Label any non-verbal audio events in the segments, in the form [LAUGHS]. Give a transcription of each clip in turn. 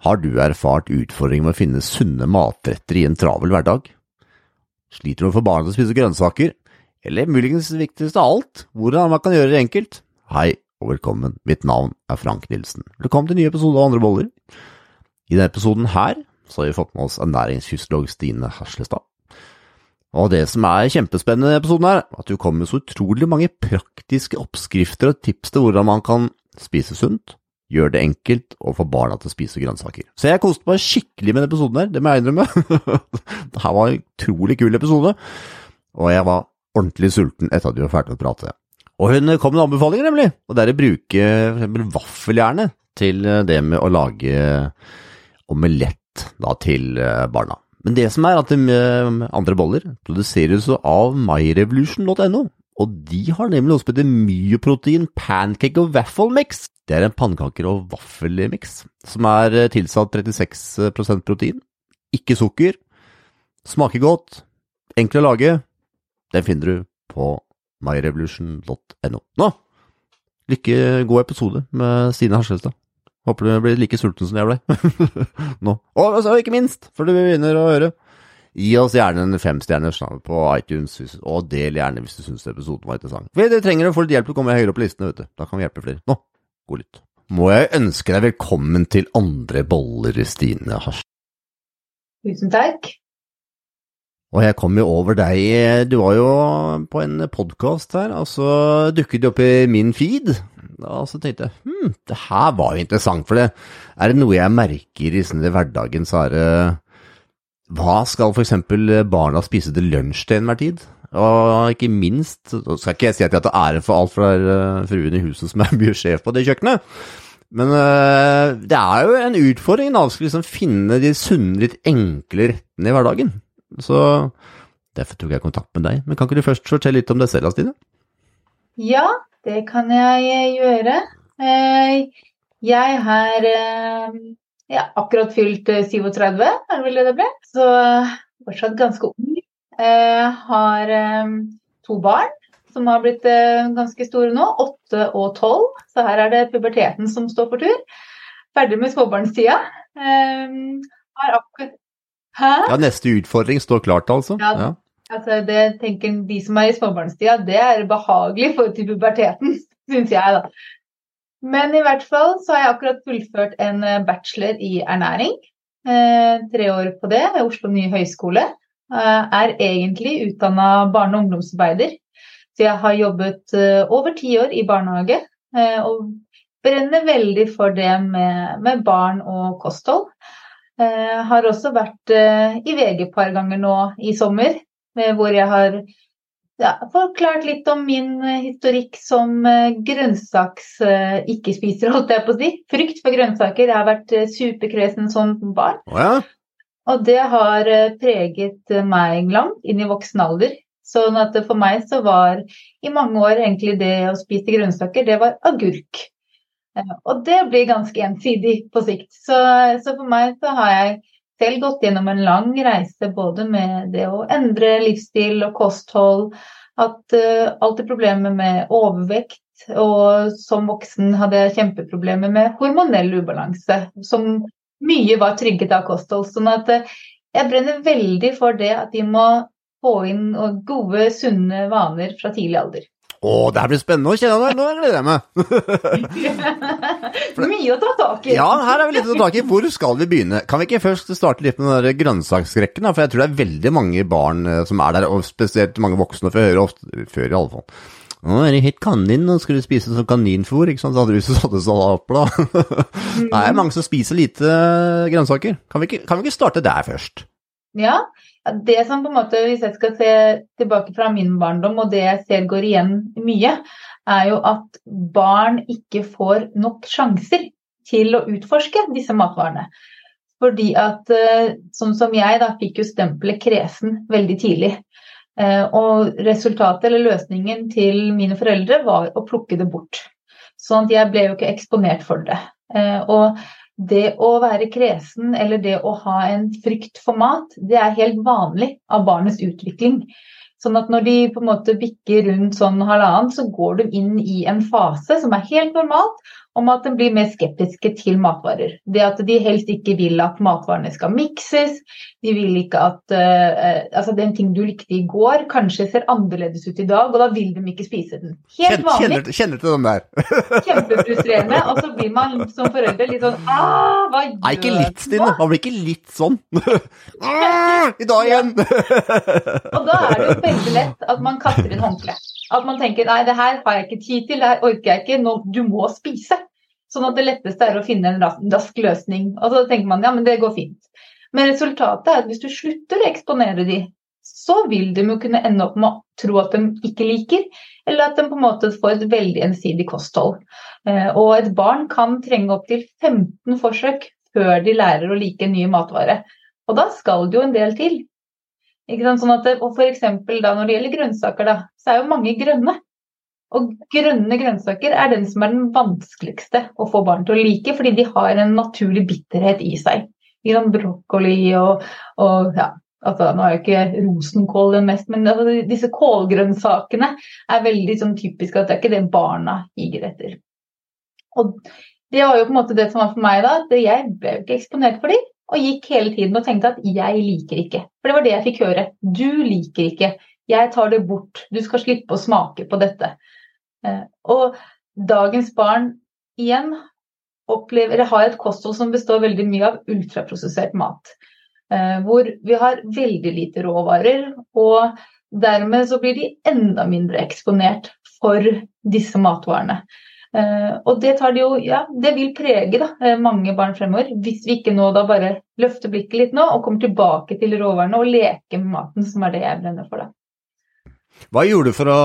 Har du erfart utfordringer med å finne sunne matretter i en travel hverdag? Sliter du med å få barna til å spise grønnsaker? Eller muligens viktigst av alt, hvordan man kan gjøre det enkelt? Hei og velkommen, mitt navn er Frank Nilsen. Velkommen til en ny episode av Andre boller. I denne episoden her så har vi fått med oss ernæringsfysiolog Stine Haslestad. Og det som er kjempespennende i episoden her, er at du kommer med så utrolig mange praktiske oppskrifter og tips til hvordan man kan spise sunt, gjøre det enkelt og få barna til å spise grønnsaker. Så jeg koste meg skikkelig med den episoden her, det må jeg innrømme. [LAUGHS] det her var en utrolig kul episode, og jeg var ordentlig sulten etter at vi var ferdig med å prate. Og hun kom med en anbefaling, nemlig, og det er å bruke eksempel vaffeljernet til det med å lage omelett da, til barna. Men det som er at andre boller produseres av myrevolution.no, og de har nemlig noe som heter myoprotein pancake og waffle mix. Det er en pannekaker- og vaffelmiks som er eh, tilsatt 36% protein, ikke sukker, smaker godt, enkel å lage. Den finner du på myrevolution.no. Nå, lykke god episode med Stine Harselstad. Håper du blir like sulten som jeg ble. [LAUGHS] Nå. Og ikke minst, før du begynner å høre, gi oss gjerne en femstjerners på iTunes, og del gjerne hvis du syns episoden var interessant. For det trenger å få litt hjelp til å komme høyere opp på listene, vet du. Da kan vi hjelpe flere. Nå, god lytt. Må jeg ønske deg velkommen til andre boller, Stine Hars. Tusen takk. Og jeg kom jo over deg, du var jo på en podkast her, og så dukket du opp i min feed. Og så tenkte jeg hm, det her var jo interessant, for det er det noe jeg merker i sånn hverdagen, så er det hva skal for eksempel barna spise til lunsj til enhver tid? Og ikke minst, så skal ikke jeg si at jeg tar æren for alt fra fruen i huset som er [LAUGHS] mye sjef på det kjøkkenet, men øh, det er jo en utfordring å liksom finne de sunne, litt enkle rettene i hverdagen. Så derfor tok jeg kontakt med deg. Men kan ikke du først fortelle litt om deg selv, Stine? Ja, det kan jeg gjøre. Jeg har ja, akkurat fylt 37, er det vel det det ble. Så fortsatt ganske ung. Jeg har to barn som har blitt ganske store nå, åtte og tolv. Så her er det puberteten som står for tur. Ferdig med småbarnstida. Har akkurat Hæ? Ja, neste utfordring står klart, altså. Ja, ja. altså det tenker De som er i småbarnstida, det er behagelig for til puberteten, [LAUGHS] syns jeg, da. Men i hvert fall så har jeg akkurat fullført en bachelor i ernæring. Eh, tre år på det ved Oslo nye høgskole. Eh, er egentlig utdanna barne- og ungdomsarbeider. Så jeg har jobbet eh, over ti år i barnehage. og brenner veldig for det med, med barn og kosthold. Jeg har også vært i VG et par ganger nå i sommer, hvor jeg har ja, forklart litt om min historikk som grønnsaks-ikke-spiser, holdt jeg på å si. Frykt for grønnsaker. Jeg har vært superkresen som barn. Oh, ja. Og det har preget meg langt inn i voksen alder. Sånn at for meg så var i mange år egentlig det å spise grønnsaker, det var agurk. Og det blir ganske ensidig på sikt. Så, så, for meg så har jeg selv gått gjennom en lang reise både med det å endre livsstil og kosthold, hatt uh, alltid problemer med overvekt, og som voksen hadde jeg kjempeproblemer med hormonell ubalanse, som mye var trygget av kosthold. Sånn at uh, jeg brenner veldig for det at de må få inn gode, sunne vaner fra tidlig alder. Å, det her blir spennende å kjenne deg. Nå gleder jeg meg. [LAUGHS] Mye å ta tak i. Ja, her er vi litt å ta tak i. Hvor skal vi begynne? Kan vi ikke først starte litt med den grønnsaksskrekken? For jeg tror det er veldig mange barn som er der, og spesielt mange voksne for jeg høre ofte, før i alle fall. Å, er det helt kanin, nå skal du spise som kaninfôr, ikke sant, så hadde du til å opp da. [LAUGHS] Det er mange som spiser lite grønnsaker. Kan vi ikke, kan vi ikke starte der først? Ja, det som på en måte, Hvis jeg skal se tilbake fra min barndom, og det jeg ser går igjen mye, er jo at barn ikke får nok sjanser til å utforske disse matvarene. Fordi at sånn som jeg, da, fikk jo stempelet kresen veldig tidlig. Og resultatet eller løsningen til mine foreldre var å plukke det bort. Sånn at jeg ble jo ikke eksponert for det. Og det å være kresen eller det å ha en frykt for mat, det er helt vanlig av barnets utvikling. Sånn at når de på en måte bikker rundt sånn halvannen, så går de inn i en fase som er helt normalt, om at de blir mer skeptiske til matvarer. Det at de helst ikke vil at matvarene skal mikses. De vil ikke at uh, altså Den ting du likte i går, kanskje ser annerledes ut i dag, og da vil de ikke spise den. Helt vanlig. Kjenner, kjenner til den der. [LAUGHS] [LAUGHS] Kjempefrustrerende. Og så blir man som forelder litt sånn ah, hva gjør du ikke litt, Stine. Man blir ikke litt sånn. [LAUGHS] ah, I dag igjen! og da er det jo veldig lett at man kaster inn håndkleet. At man tenker nei, det her har jeg ikke tid til, det her orker jeg ikke, nå, du må spise. Sånn at det letteste er å finne en rask løsning. Og så tenker man ja, men det går fint. Men resultatet er at hvis du slutter å eksponere de, så vil de jo kunne ende opp med å tro at de ikke liker, eller at de på en måte får et veldig ensidig kosthold. Eh, og et barn kan trenge opptil 15 forsøk før de lærer å like en ny matvare. Og da skal det jo en del til. Sånn at, og f.eks. når det gjelder grønnsaker, da, så er jo mange grønne. Og grønne grønnsaker er den som er den vanskeligste å få barn til å like, fordi de har en naturlig bitterhet i seg. Brokkoli og, og ja, altså, Nå er jo ikke rosenkål den mest, men altså, disse kålgrønnsakene er veldig sånn, typisk at det er ikke det barna higer etter. Og det var jo på en måte det som var for meg da, at jeg ble jo ikke eksponert for dem. Og gikk hele tiden og tenkte at jeg liker ikke. For det var det jeg fikk høre. Du liker ikke. Jeg tar det bort. Du skal slippe å smake på dette. Eh, og dagens barn igjen opplever, eller har et kosthold som består veldig mye av ultraprosessert mat. Eh, hvor vi har veldig lite råvarer, og dermed så blir de enda mindre eksponert for disse matvarene. Uh, og det tar det jo, ja, det vil prege da, eh, mange barn fremover. Hvis vi ikke nå da bare løfter blikket litt nå og kommer tilbake til råvarene og leker med maten, som er det jeg brenner for. da. Hva gjorde du for å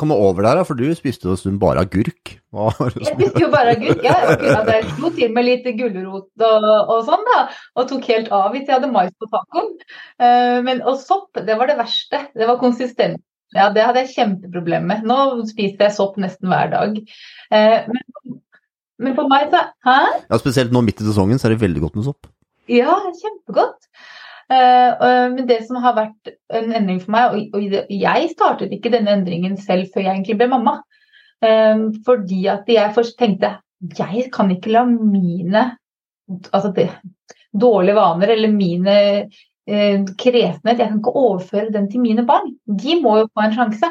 komme over der, for du spiste jo stund bare agurk? Jeg spiste jo bare agurk, ja. Jeg slo til med litt gulrot og, og, sånn, da. Og tok helt av hvis jeg hadde mais på tacoen. Uh, men, og sopp, det var det verste. Det var konsistent. Ja, det hadde jeg kjempeproblemer med. Nå spiser jeg sopp nesten hver dag. Eh, men, men, for meg så Hæ? Ja, Spesielt nå midt i sesongen så er det veldig godt med sopp. Ja, kjempegodt. Eh, men det som har vært en endring for meg, og jeg startet ikke denne endringen selv før jeg egentlig ble mamma, eh, fordi at jeg først tenkte jeg kan ikke la mine altså det, dårlige vaner eller mine kresenhet, jeg kan ikke overføre den til mine barn. De må jo få en sjanse.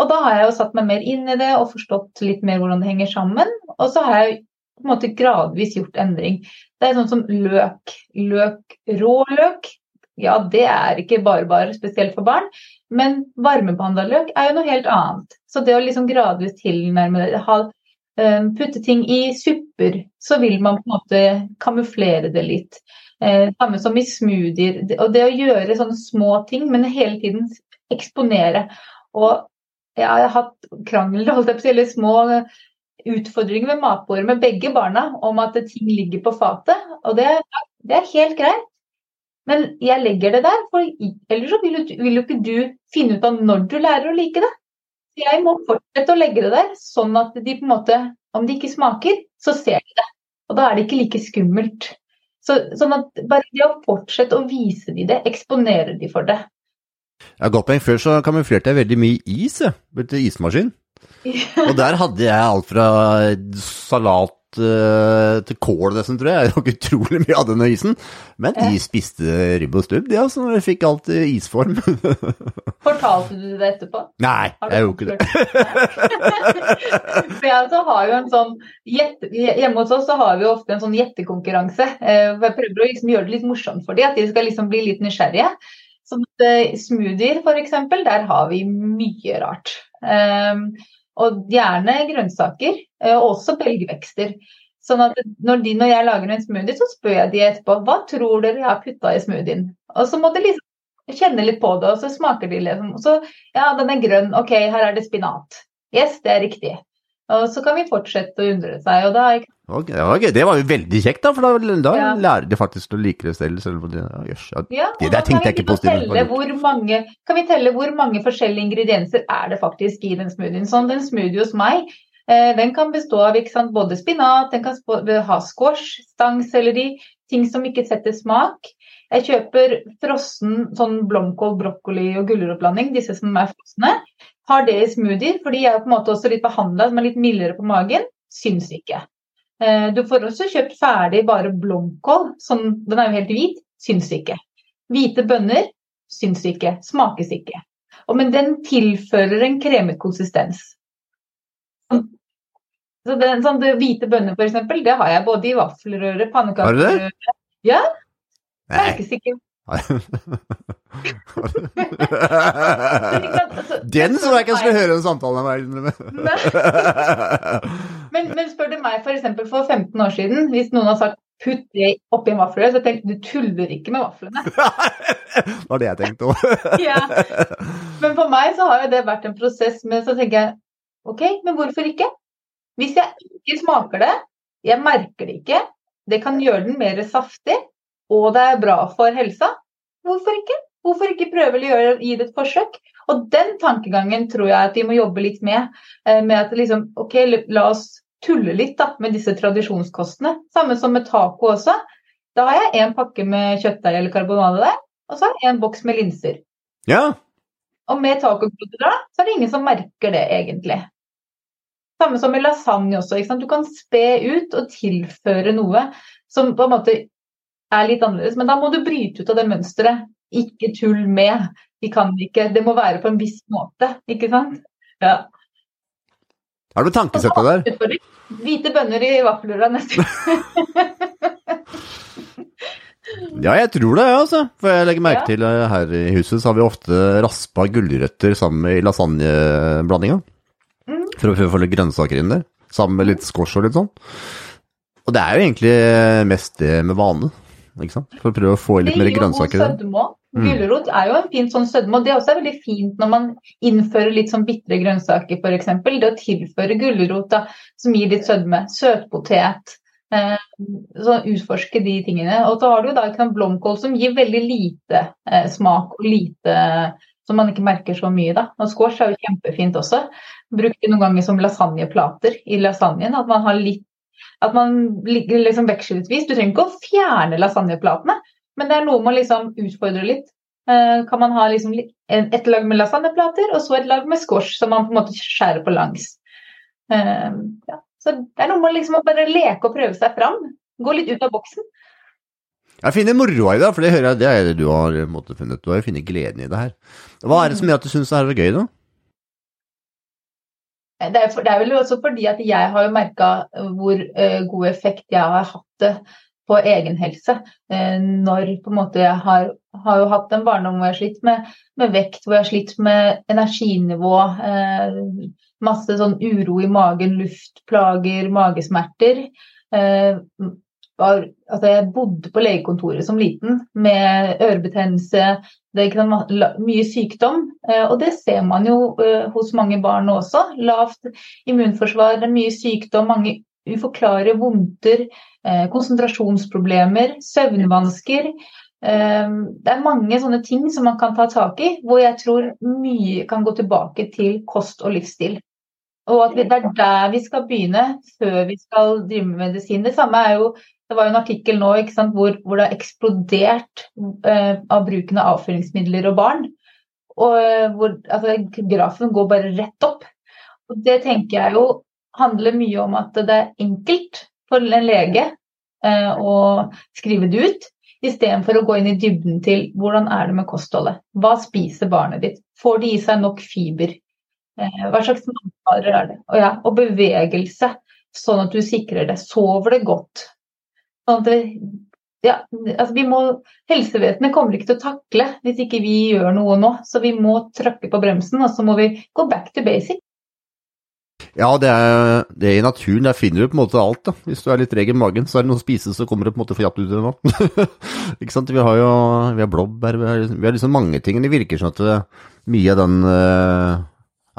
Og da har jeg jo satt meg mer inn i det og forstått litt mer hvordan det henger sammen. Og så har jeg på en måte gradvis gjort endring. Det er sånn som løk. Løk, rå løk. Ja, det er ikke bare bare spesielt for barn, men varmebehandla løk er jo noe helt annet. Så det å liksom gradvis tilnærme det, eh, putte ting i supper, så vil man på en måte kamuflere det litt. Eh, samme som i smoothier. Og det å gjøre sånne små ting, men hele tiden eksponere. Og jeg har hatt krangel, holdt jeg på å si, eller små utfordringer med matbordet med begge barna om at ting ligger på fatet. Og det, det er helt greit. Men jeg legger det der, for ellers vil, vil jo ikke du finne ut av når du lærer å like det. Jeg må fortsette å legge det der, sånn at de på en måte, om de ikke smaker, så ser de det. Og da er det ikke like skummelt. Så, sånn at bare det å fortsette å vise de det, eksponere de for det, ja, godt poeng. Før så kamuflerte jeg veldig mye is, jeg. Brukte ismaskin. [LAUGHS] og der hadde jeg alt fra salat til kål, nesten, tror jeg. Jeg tok utrolig mye av denne isen. Men de spiste ribb og stubb, de altså. De fikk alt i isform. [LAUGHS] Fortalte du det etterpå? Nei, jeg gjorde ikke det. [LAUGHS] For jeg altså har jo en sånn Hjemme hos oss så har vi jo ofte en sånn gjettekonkurranse. Uh, jeg prøver å liksom gjøre det litt morsomt for dem, at de skal liksom bli litt nysgjerrige. At uh, Smoothier f.eks., der har vi mye rart. Um, og gjerne grønnsaker, uh, og også belgvekster. Sånn at når, de, når, jeg lager en smoothie, så spør jeg de etterpå hva tror dere jeg har putta i smoothien. Og så må de liksom kjenne litt på det, og så smaker de liksom. Så ja, den er grønn, ok, her er det spinat. Yes, det er riktig. Og så kan vi fortsette å undre seg. og da er Okay, okay. Det var jo veldig kjekt, da, for da, da ja. lærer de faktisk å like det selv. selv det, jøss, ja, ja, det der tenkte jeg ikke på. Mange, kan vi telle hvor mange forskjellige ingredienser er det faktisk i den smoothien? Sånn, Den smoothie hos meg eh, den kan bestå av sant, både spinat, den kan ha squash, stangselleri, ting som ikke setter smak. Jeg kjøper frossen sånn blomkål, brokkoli og gulrotblanding, disse som er frosne. Har det i smoothie, for de er på en måte også litt behandla, som er litt mildere på magen. Syns ikke. Eh, du får også kjøpt ferdig bare blomkål, sånn, den er jo helt hvit, syns ikke. Hvite bønner syns ikke, smakes ikke. Og, men den tilfører en kremet konsistens. Så det, sånn, det hvite bønner, eksempel, det har jeg både i vaffelrøre, Har du det? pannekakerøre Ja, merkes ikke. Men [LAUGHS] Den så jeg ikke jeg skulle høre den samtalen med. Nei. Men, men spør du meg for eksempel for 15 år siden, hvis noen har sagt putt det oppi en vaffelrøre, så tenkte du tuller ikke med vaflene. [LAUGHS] Det var det jeg tenkte òg. [LAUGHS] Ja. Men for meg så har jo det vært en prosess med så tenker jeg OK, men hvorfor ikke? Hvis jeg ikke smaker det, jeg merker det ikke, det kan gjøre den mer saftig, og det er bra for helsa, hvorfor ikke? Hvorfor ikke prøve å gjøre, gi det et forsøk? Og den tankegangen tror jeg at vi må jobbe litt med. eh, Med at liksom, OK, la oss tulle litt da, med disse tradisjonskostene. Samme som med taco også. Da har jeg en pakke med kjøttdeig eller karbonade der, og så har jeg en boks med linser. Ja. Og med tacokvoter da, så er det ingen som merker det egentlig. Samme som med lasagne også. Ikke sant? Du kan spe ut og tilføre noe som på en måte er litt annerledes. Men da må du bryte ut av det mønsteret. Ikke tull med. De kan ikke. Det må være på en viss måte. Ikke sant? Ja. Har du tankesettet der? Hvite bønner i vaffelrøra neste. [LAUGHS] Ja, jeg tror det, altså. For jeg legger merke Ja. til eh, her i huset så har vi ofte raspa gulrøtter sammen med i lasagneblandinga. Mm. For å få litt grønnsaker inn der. Sammen med litt squash og litt sånn. Og det er jo egentlig mest det med vane, ikke sant? For å prøve å få i litt mer grønnsaker sødme. Mm. Gulrot er jo en fin sånn sødme, og det er også veldig fint når man innfører litt sånn bitre grønnsaker f.eks. Det å tilføre gulrot som gir litt sødme. Søtpotet. Eh, så utforske de tingene. Og så har du da ikke sant, blomkål som gir veldig lite eh, smak og lite som man ikke merker så mye da. Og squash er jo kjempefint også. Brukt det noen ganger som lasagneplater i lasagnen. At man har litt at man ligger liksom vekselvis. Du trenger ikke å fjerne lasagneplatene, men det er noe med å liksom utfordre litt. Eh, kan man ha liksom et lag med lasagneplater, og så et lag med squash, som man på en måte skjærer på langs. Eh, ja. Så det er noe med liksom å bare leke og prøve seg fram. Gå litt ut av boksen. Jeg finner moroa i det, for det hører jeg, det er det du har måttet en måte funnet. Du har jo funnet gleden i det her. Hva er det som gjør at du syns det her er gøy, da? Eh, Det er, for, det er vel også fordi at jeg har jo merka hvor uh, god effekt jeg har hatt det på egen helse. Uh, når på en måte jeg har, har jo hatt en barndom hvor jeg har slitt med, med vekt, hvor jeg har slitt med energinivå. uh, masse sånn uro i magen, luftplager, magesmerter. Var, altså jeg bodde på legekontoret som liten med ørebetennelse, det er ikke mye sykdom. eh, Og det ser man jo eh, hos mange barn også. Lavt immunforsvar, mye sykdom, mange uforklarlige vondter, eh, konsentrasjonsproblemer, søvnvansker. Det er mange sånne ting som man kan ta tak i, hvor jeg tror mye kan gå tilbake til kost og livsstil. Og at det er der vi skal begynne før vi skal drive med medisin. Det samme er jo det var jo en artikkel nå sant, hvor, hvor det har eksplodert eh, av bruken av avføringsmidler og barn. Og eh, hvor altså, grafen går bare rett opp. Og det tenker jeg jo handler mye om at det er enkelt for en lege eh, å skrive det ut, istedenfor å gå inn i dybden til hvordan er det med kostholdet. Hva spiser barnet ditt? Får de i seg nok fiber? Eh, hva slags matvarer er det? Og, ja, og bevegelse, sånn at du sikrer det. Sover det godt? Sånn at ja, altså vi må, helsevesenet kommer ikke til å takle hvis ikke vi gjør noe nå. Så vi må trøkke på bremsen, og så må vi gå back to basic. Ja, det er, det er i naturen. Der finner du på en måte alt. da. Hvis du er litt treg i magen, så er det noe å spise, så kommer det på en måte for kjapt ut av det. [LAUGHS] Ikke sant? Vi har jo vi har blåbær, vi har, vi har liksom mange ting. Det virker som at det, mye av den uh,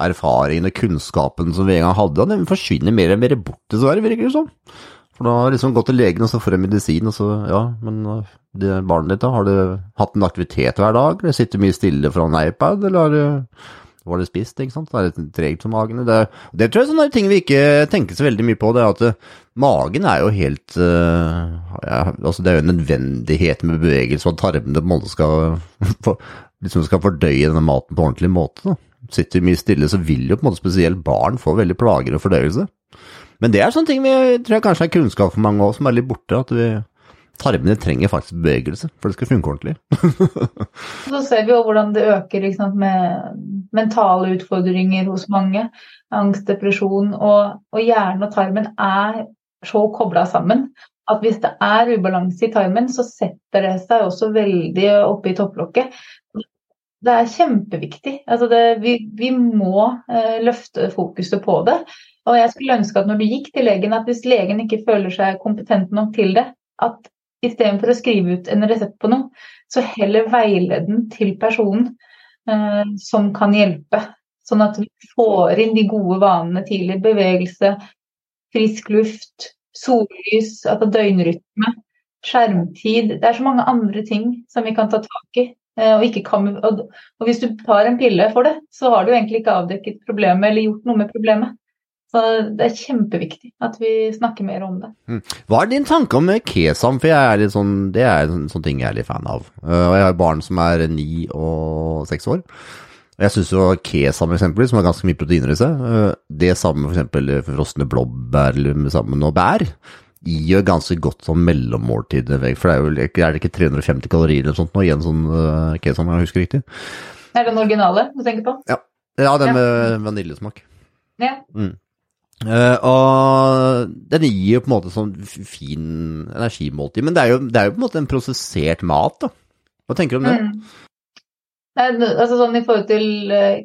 erfaringen og kunnskapen som vi en gang hadde, den forsvinner mer og mer bort, dessverre, virker det som. For da har jeg liksom gått til legen, og så får jeg medisin, og så Ja, men eh, det barnet ditt, da? Har du hatt en aktivitet hver dag? Eller sitter mye stille foran iPad, eller har du var det spist, ikke sant? Det er litt tregt for magen. Det, det tror jeg er sånne ting vi ikke tenker så veldig mye på, det er at eh, magen er jo helt uh, ja, Altså det er jo en nødvendighet med bevegelse, og at tarmene på en måte skal, [LAUGHS] for, liksom skal fordøye denne maten på ordentlig måte. Da. sitter mye stille, så vil jo på en måte spesielt barn få veldig plager og fordøyelse. Men det er sånne ting vi tror jeg kanskje er kunnskap for mange òg, som er litt borte. At vi tarmene trenger faktisk bevegelse for det skal funke ordentlig. [LAUGHS] så ser vi jo hvordan det øker sant, med mentale utfordringer hos mange. Angst, depresjon. Og, og hjernen og tarmen er så kobla sammen at hvis det er ubalanse i tarmen, så setter det seg også veldig oppe i topplokket. Det er kjempeviktig. Altså det, vi, vi, må eh, løfte fokuset på det. Og jeg skulle ønske at når du gikk til legen, at hvis legen ikke føler seg kompetent nok til det, at istedenfor å skrive ut en resept på noe, så heller veilede den til personen eh, som kan hjelpe. Sånn at vi får inn de gode vanene tidlig. Bevegelse, frisk luft, sollys, altså døgnrytme, skjermtid. Det er så mange andre ting som vi kan ta tak i. Eh, og, kan, og, og hvis du tar en pille for det, så har du egentlig ikke avdekket problemet eller gjort noe med problemet. Så det er kjempeviktig at vi snakker mer om det. Mm. Hva er din tanke om kesam? For er sånn, det er en sånn ting jeg er litt fan av. Uh, og jeg har barn som er ni og seks år. Og jeg syns jo kesam eksempelvis, som har ganske mye proteiner i seg, uh, det samme f.eks. frosne blåbær eller sammen noe bær, gjør ganske godt sånn mellommåltid. For det er, jo, er det ikke 350 kalorier eller sånt nå i en sånn uh, kesam, jeg husker riktig? Er det den originale du tenker på? Ja, ja den med vaniljesmak. Ja. Mm. Uh, og den gir jo på en måte sånn fin energimåltid, men det er, jo, det er, jo, på en måte en prosessert mat, da. Hva tenker du om det? Mm. Nei, altså sånn I forhold til uh,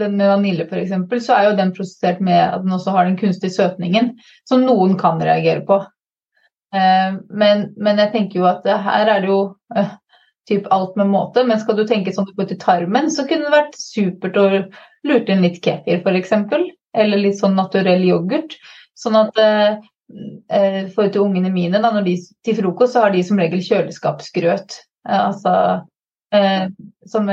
den med vanilje f.eks., så er jo den prosessert med at den også har den kunstige søtningen, som noen kan reagere på. Uh, men, men, jeg tenker jo at her er det jo typ alt med måte, men skal du tenke sånn på til tarmen, så kunne det vært supert å lurte inn litt kefir f.eks eller litt sånn naturell yoghurt. Sånn at eh, eh for til ungene mine, da, når de til frokost, så har de som regel kjøleskapsgrøt. Eh, altså eh, som,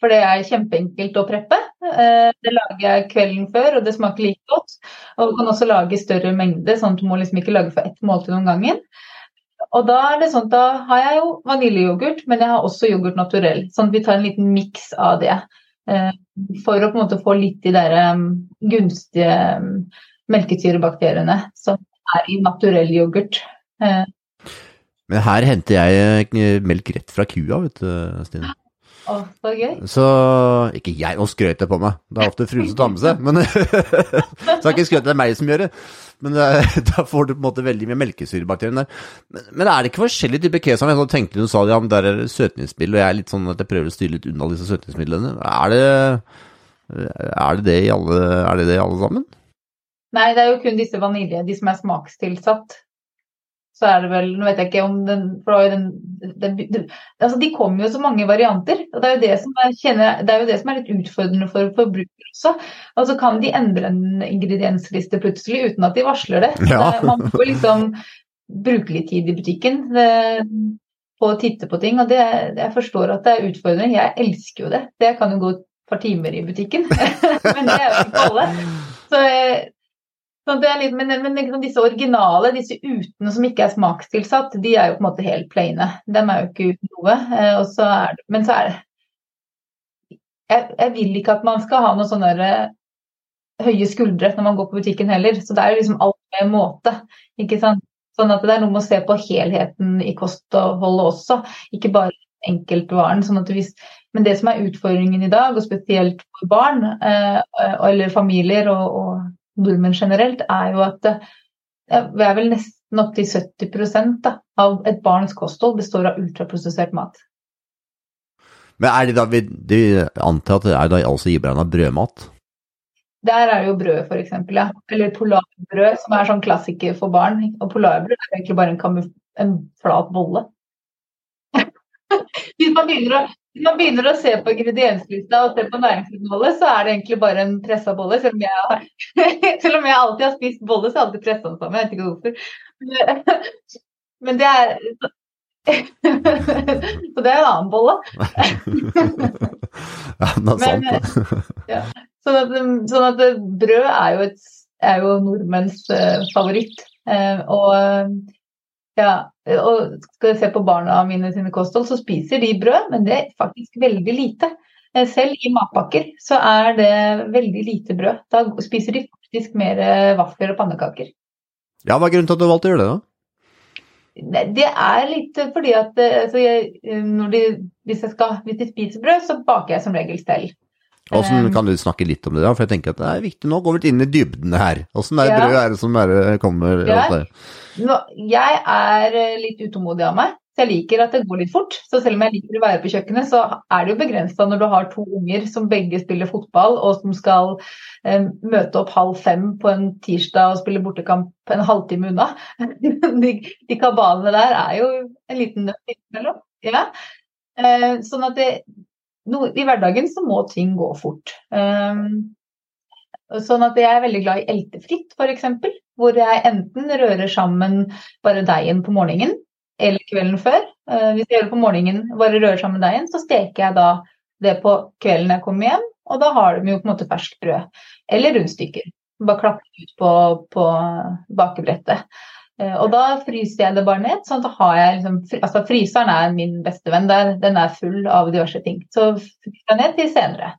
For det er kjempeenkelt å preppe. Eh, det lager jeg kvelden før, og det smaker like godt. Og du kan også lage større mengde, sånn at du må liksom ikke lage for ett måltid om gangen. Og da er det sånn, da har jeg jo vaniljeyoghurt, men jeg har også yoghurt naturell. Sånn at vi tar en liten miks av det. Eh, for å på en måte få litt de der um, gunstige um, melkesyrebakteriene som er i naturell yoghurt. Eh. Men her henter jeg eh, melk rett fra kua, vet du, Stine. Å, så gøy. Så Ikke jeg, nå skrøt jeg på meg. Det er ofte fruen som tar med seg. Men [LAUGHS] så har ikke skrøt det er meg som gjør det. Men [LAUGHS] da får du på en måte veldig mye melkesyrebakterier der. Men, men, er det ikke forskjellige typer kesam? Jeg tenkte du sa ja, men der er det søtningsmiddel, og jeg er litt sånn at jeg prøver å styre litt unna disse søtningsmidlene. Er det er det det i alle, er det det i alle sammen? Nei, det er jo kun disse vanilje, de som er smakstilsatt så er det vel Nå vet jeg ikke om den, den, den, den altså De kommer jo så mange varianter. og Det er jo det som er, kjenner, det er, det som er litt utfordrende for forbrukere også. Altså Kan de endre en ingrediensliste plutselig uten at de varsler det? Ja. Man får liksom bruke litt tid i butikken på å titte på ting. og det, Jeg forstår at det er utfordrende. Jeg elsker jo det. Det kan jo gå et par timer i butikken. [LAUGHS] Men det er jo ikke alle. Så Litt, men, men liksom disse originale, disse utene som ikke er smakstilsatt, de er jo på en måte helt plaine. De er jo ikke uten noe. Eh, så det, men så er det jeg, jeg, vil ikke at man skal ha noe sånne der, høye skuldre når man går på butikken heller. Så det er jo liksom alt med måte. ikke sant? Sånn at det er noe med å se på helheten i kostholdet også, ikke bare enkeltvaren. Sånn at hvis, men det som er utfordringen i dag, og spesielt for barn eh, eller familier og, og nordmenn generelt, er jo at vi er vel nesten opptil 70 da, av et barns kosthold består av ultraprosessert mat. Men er det da, vi antar at det er da altså iberegna brødmat? Der er jo brød, f.eks. Ja. Eller polarbrød, som er sånn klassiker for barn. Og polarbrød er egentlig bare en, en flat bolle. [LAUGHS] Hvis man begynner å når man begynner å se på ingredienslista og se på næringsinnholdet, så er det egentlig bare en pressa bolle. Selv om, jeg, [LAUGHS] selv om jeg alltid har spist bolle, så har jeg alltid pressa den sammen. Jeg vet ikke hvorfor. Men det er [LAUGHS] Så det er en annen bolle. [LAUGHS] ja, det er sant, det. Ja. Sånn, at, sånn at brød er jo, et, er jo nordmenns uh, favoritt. Uh, og ja, og skal jeg se på barna mine sine kosthold, så spiser de brød, men det er faktisk veldig lite. Eh, selv i matpakker så er det veldig lite brød. Da spiser de faktisk mer eh, vafler og pannekaker. Ja, hva er grunnen til at du valgte å gjøre det, da? Det er litt fordi at altså jeg, de, hvis, jeg skal, hvis de spiser brød, så baker jeg som regel selv. Hvordan kan du snakke litt om det, da? For jeg tenker at det er viktig. Nå går vi inn i dybdene her. Åssen ja. brød er det som bare kommer? Ja. Jeg er litt utålmodig av meg. Så jeg liker at det går litt fort. Så selv om jeg liker å være på kjøkkenet, så er det jo begrensa når du har to unger som begge spiller fotball, og som skal eh, møte opp halv fem på en tirsdag og spille bortekamp en halvtime unna. [LAUGHS] de, de kabalene der er jo en liten nøtt innimellom. Ja. Eh, sånn at det, no, i hverdagen så må ting gå fort. Um, Sånn at jeg er veldig glad i eltefritt, f.eks. Hvor jeg enten rører sammen bare deigen på morgenen, eller kvelden før. Uh, hvis jeg gjør det på morgenen, bare rører sammen deigen, så steker jeg da det på kvelden jeg kommer hjem, og da har de jo på en måte ferskt brød. Eller rundstykker. Bare klappe ut på, på bakebrettet. Eh, og da fryser jeg det bare ned. sånn at har jeg liksom, altså Fryseren er min beste venn. Der. Den er full av diverse ting. Så fryser jeg ned til senere.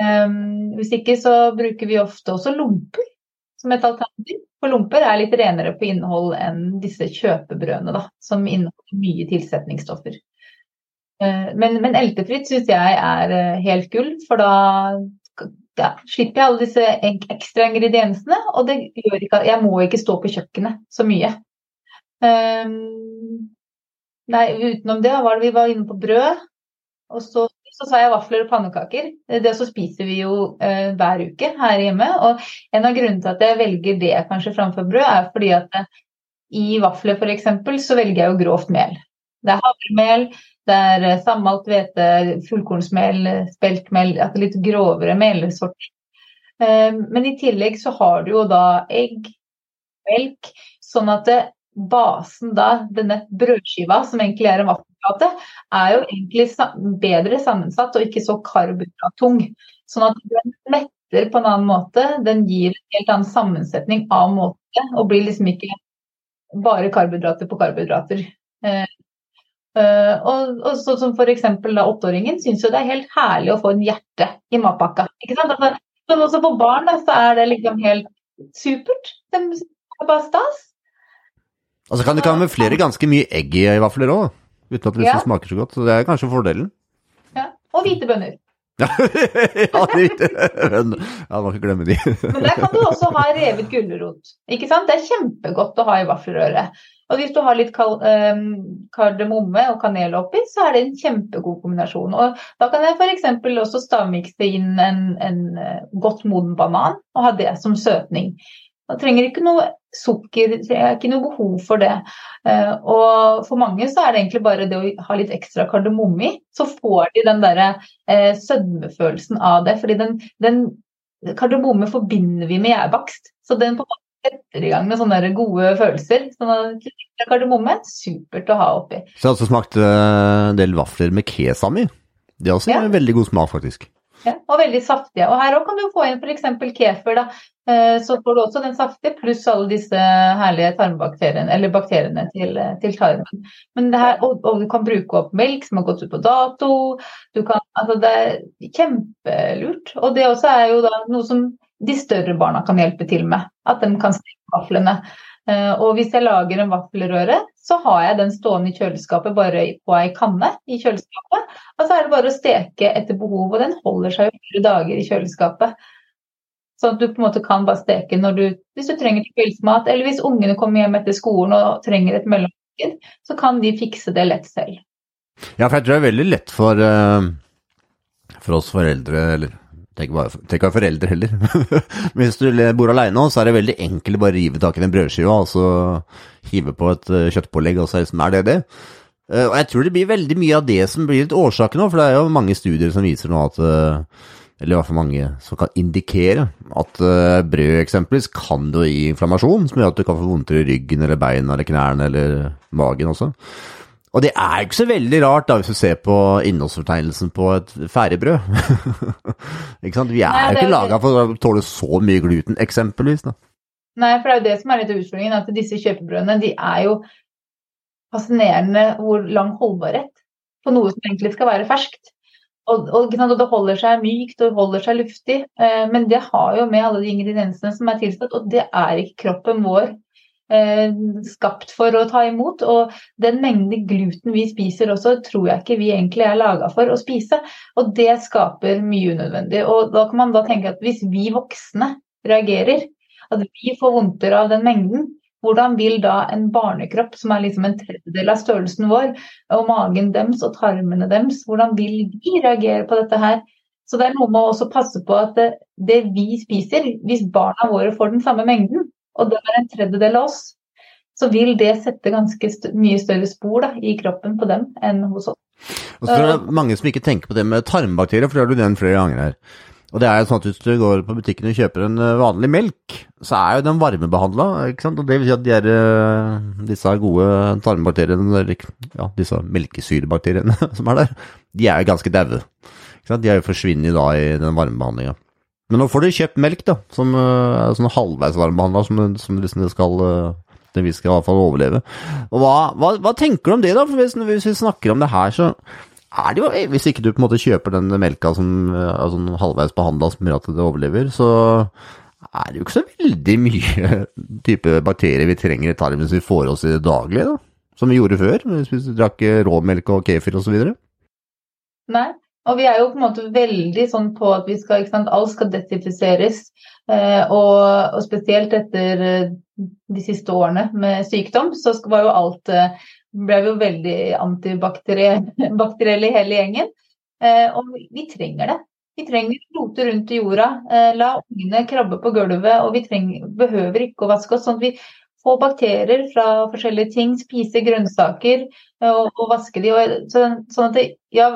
Um, hvis ikke så bruker vi ofte også lomper som et alternativ. For lomper er litt renere på innhold enn disse kjøpebrødene, da, som inneholder mye tilsetningsstoffer. Uh, men, men eltefritt syns jeg er eh, helt gull, for da ja, slipper jeg alle disse ekstra ingrediensene. Og det gjør ikke, jeg må ikke stå på kjøkkenet så mye. Um, nei, utenom det var det vi var inne på brød. Og så så sa jeg vafler og pannekaker. Det så spiser vi jo uh, hver uke her hjemme. Og en av grunnene til at jeg velger det kanskje framfor brød, er fordi at uh, i vafler f.eks. så velger jeg jo grovt mel. Det er havremel, det er eh, sammalt hvete, fullkornsmel, speltmel, altså litt grovere melsorter. Eh, men i tillegg så har du jo da egg, melk, sånn at det, basen da, denne brødskiva, som egentlig er en vaffelplate, er jo egentlig bedre sammensatt og ikke så karbonhydrattung. Sånn at den metter på en annen måte. Den gir en helt annen sammensetning av måte, og blir liksom ikke bare karbohydrater på karbohydrater. Eh, Uh, og, og så, som f.eks. åtteåringen syns jo det er helt herlig å få en hjerte i matpakka. ikke sant? Altså, men også for barn da, så er det liksom helt supert. Det er bare stas. Og så kan det kamuflere ganske mye egg i vafler òg, uten at det liksom ja. smaker så godt. Så det er kanskje fordelen. Ja, Og hvite bønner. [LAUGHS] ja, hvite bønner. Ja, må ikke glemme de. Men der kan du også ha revet gulrot. Ikke sant? Det er kjempegodt å ha i vaffelrøret. Og hvis du har litt ehm, kardemomme og kanel oppi, så er det en kjempegod kombinasjon. Og da kan jeg f.eks. også stavmikse inn en, en eh, godt moden banan og ha det som søtning. Man trenger ikke noe sukker, det er ikke noe behov for det. Eh, og for mange så er det egentlig bare det å ha litt ekstra kardemomme i, så får de den derre eh, sødmefølelsen av det. fordi den, den kardemomme forbinder vi med gjærbakst. Så den på en måte setter i gang med sånne gode følelser. Sånn kardemomme supert å ha oppi. Så jeg har også smakt eh, en del vafler med kesam i. Det er også ja. en veldig god smak, faktisk. Ja, og veldig saftige. Og her òg kan du få inn f.eks. kefir. da, eh, Så får du også den saftige, pluss alle disse herlige tarmbakteriene, eller bakteriene til, til tarmen. Men det her, og, og, du kan bruke opp melk som har gått ut på dato. Du kan, altså Det er kjempelurt. Og det også er jo da noe som de større barna kan hjelpe til med. At de kan steke vaflene. Eh, og hvis jeg lager en vaffelrøre, så har jeg den stående i kjøleskapet bare på ei kanne i kjøleskapet. Og så er det bare å steke etter behov, og den holder seg jo fire dager i kjøleskapet. Sånn at du på en måte kan bare steke når du, hvis du trenger kveldsmat, eller hvis ungene kommer hjem etter skolen og trenger et mellommåltid, så kan de fikse det lett selv. Ja, for jeg tror det er veldig lett for, uh, for oss foreldre, eller Tenk bare, være forelder heller. [LAUGHS] Hvis du bor aleine, så er det veldig enkelt å bare rive tak i den brødskiva og så hive på et eh, kjøttpålegg, og så er det det. Eh, og jeg tror det blir veldig mye av det som blir litt årsaken nå, for det er jo mange studier som viser nå at eh, eller i hvert fall mange som kan indikere at brød eksempelvis kan jo gi inflammasjon, som gjør at du kan få vondtere i ryggen eller beina eller knærne eller magen også. Og det er jo ikke så veldig rart da, hvis du ser på innholdsfortegnelsen på et ferdigbrød. [LAUGHS] ikke sant? Vi er jo ikke laga for å tåle så mye gluten, eksempelvis. da. Nei, for det er jo det som er litt av utfordringen, at disse kjøpebrødene de er jo fascinerende hvor lang holdbarhet på noe som egentlig skal være ferskt. og, og, og, det holder seg mykt og holder seg luftig. Eh, men det har jo med alle de ingrediensene som er tilsatt, og det er ikke kroppen vår skapt for å ta imot. Og den mengde gluten vi spiser også, tror jeg ikke vi egentlig er laga for å spise. Og det skaper mye unødvendig. Og da kan man da tenke at hvis vi voksne reagerer, at vi får vondter av den mengden, hvordan vil da en barnekropp, som er liksom en tredjedel av størrelsen vår, og magen dems og tarmene dems, hvordan vil de reagere på dette her? Så det er noe med å også passe på at det, det vi spiser, hvis barna våre får den samme mengden, og er en tredjedel av oss, så vil det sette ganske st mye større spor da, i kroppen på dem enn hos oss. Og så er det mange som ikke tenker på det med tarmbakterier, for det har du nevnt flere ganger her. Og det er jo sånn at hvis du går på butikken og kjøper en eh, vanlig melk, så er jo den varmebehandla. Og det vil si at de er, eh, disse gode tarmbakteriene, ja, disse melkesyrebakteriene [LAUGHS] som er der, de er jo ganske daue. De er jo forsvunnet da i den varmebehandlinga. Men nå får du kjøpt melk, da, som er sånn halvveis varmebehandla, som, som liksom det skal Den vi skal i hvert fall overleve. Og hva, hva, hva, tenker du om det, da? For hvis, hvis vi snakker om det her, så er det jo Hvis ikke du på en måte kjøper den melka som er altså halvveis behandla som gjør at det overlever, så er det jo ikke så veldig mye [LAUGHS] type bakterier vi trenger i tarmen hvis vi får oss i det daglige, da. Som vi gjorde før, hvis vi drakk råmelk og kefir osv. Nei, og vi er jo på en måte veldig sånn på at vi skal, ikke sant, alt skal desinfiseres. Eh, og, og, spesielt etter eh, de siste årene med sykdom, så var jo alt eh, ble jo veldig antibakterielle [LAUGHS] i hele gjengen. Og vi trenger det. Vi trenger å rote rundt i jorda, la ungene krabbe på gulvet, og vi trenger, behøver ikke å vaske oss. sånn at vi får bakterier fra forskjellige ting, spise grønnsaker og, og vaske de. Og, sånn at det, ja,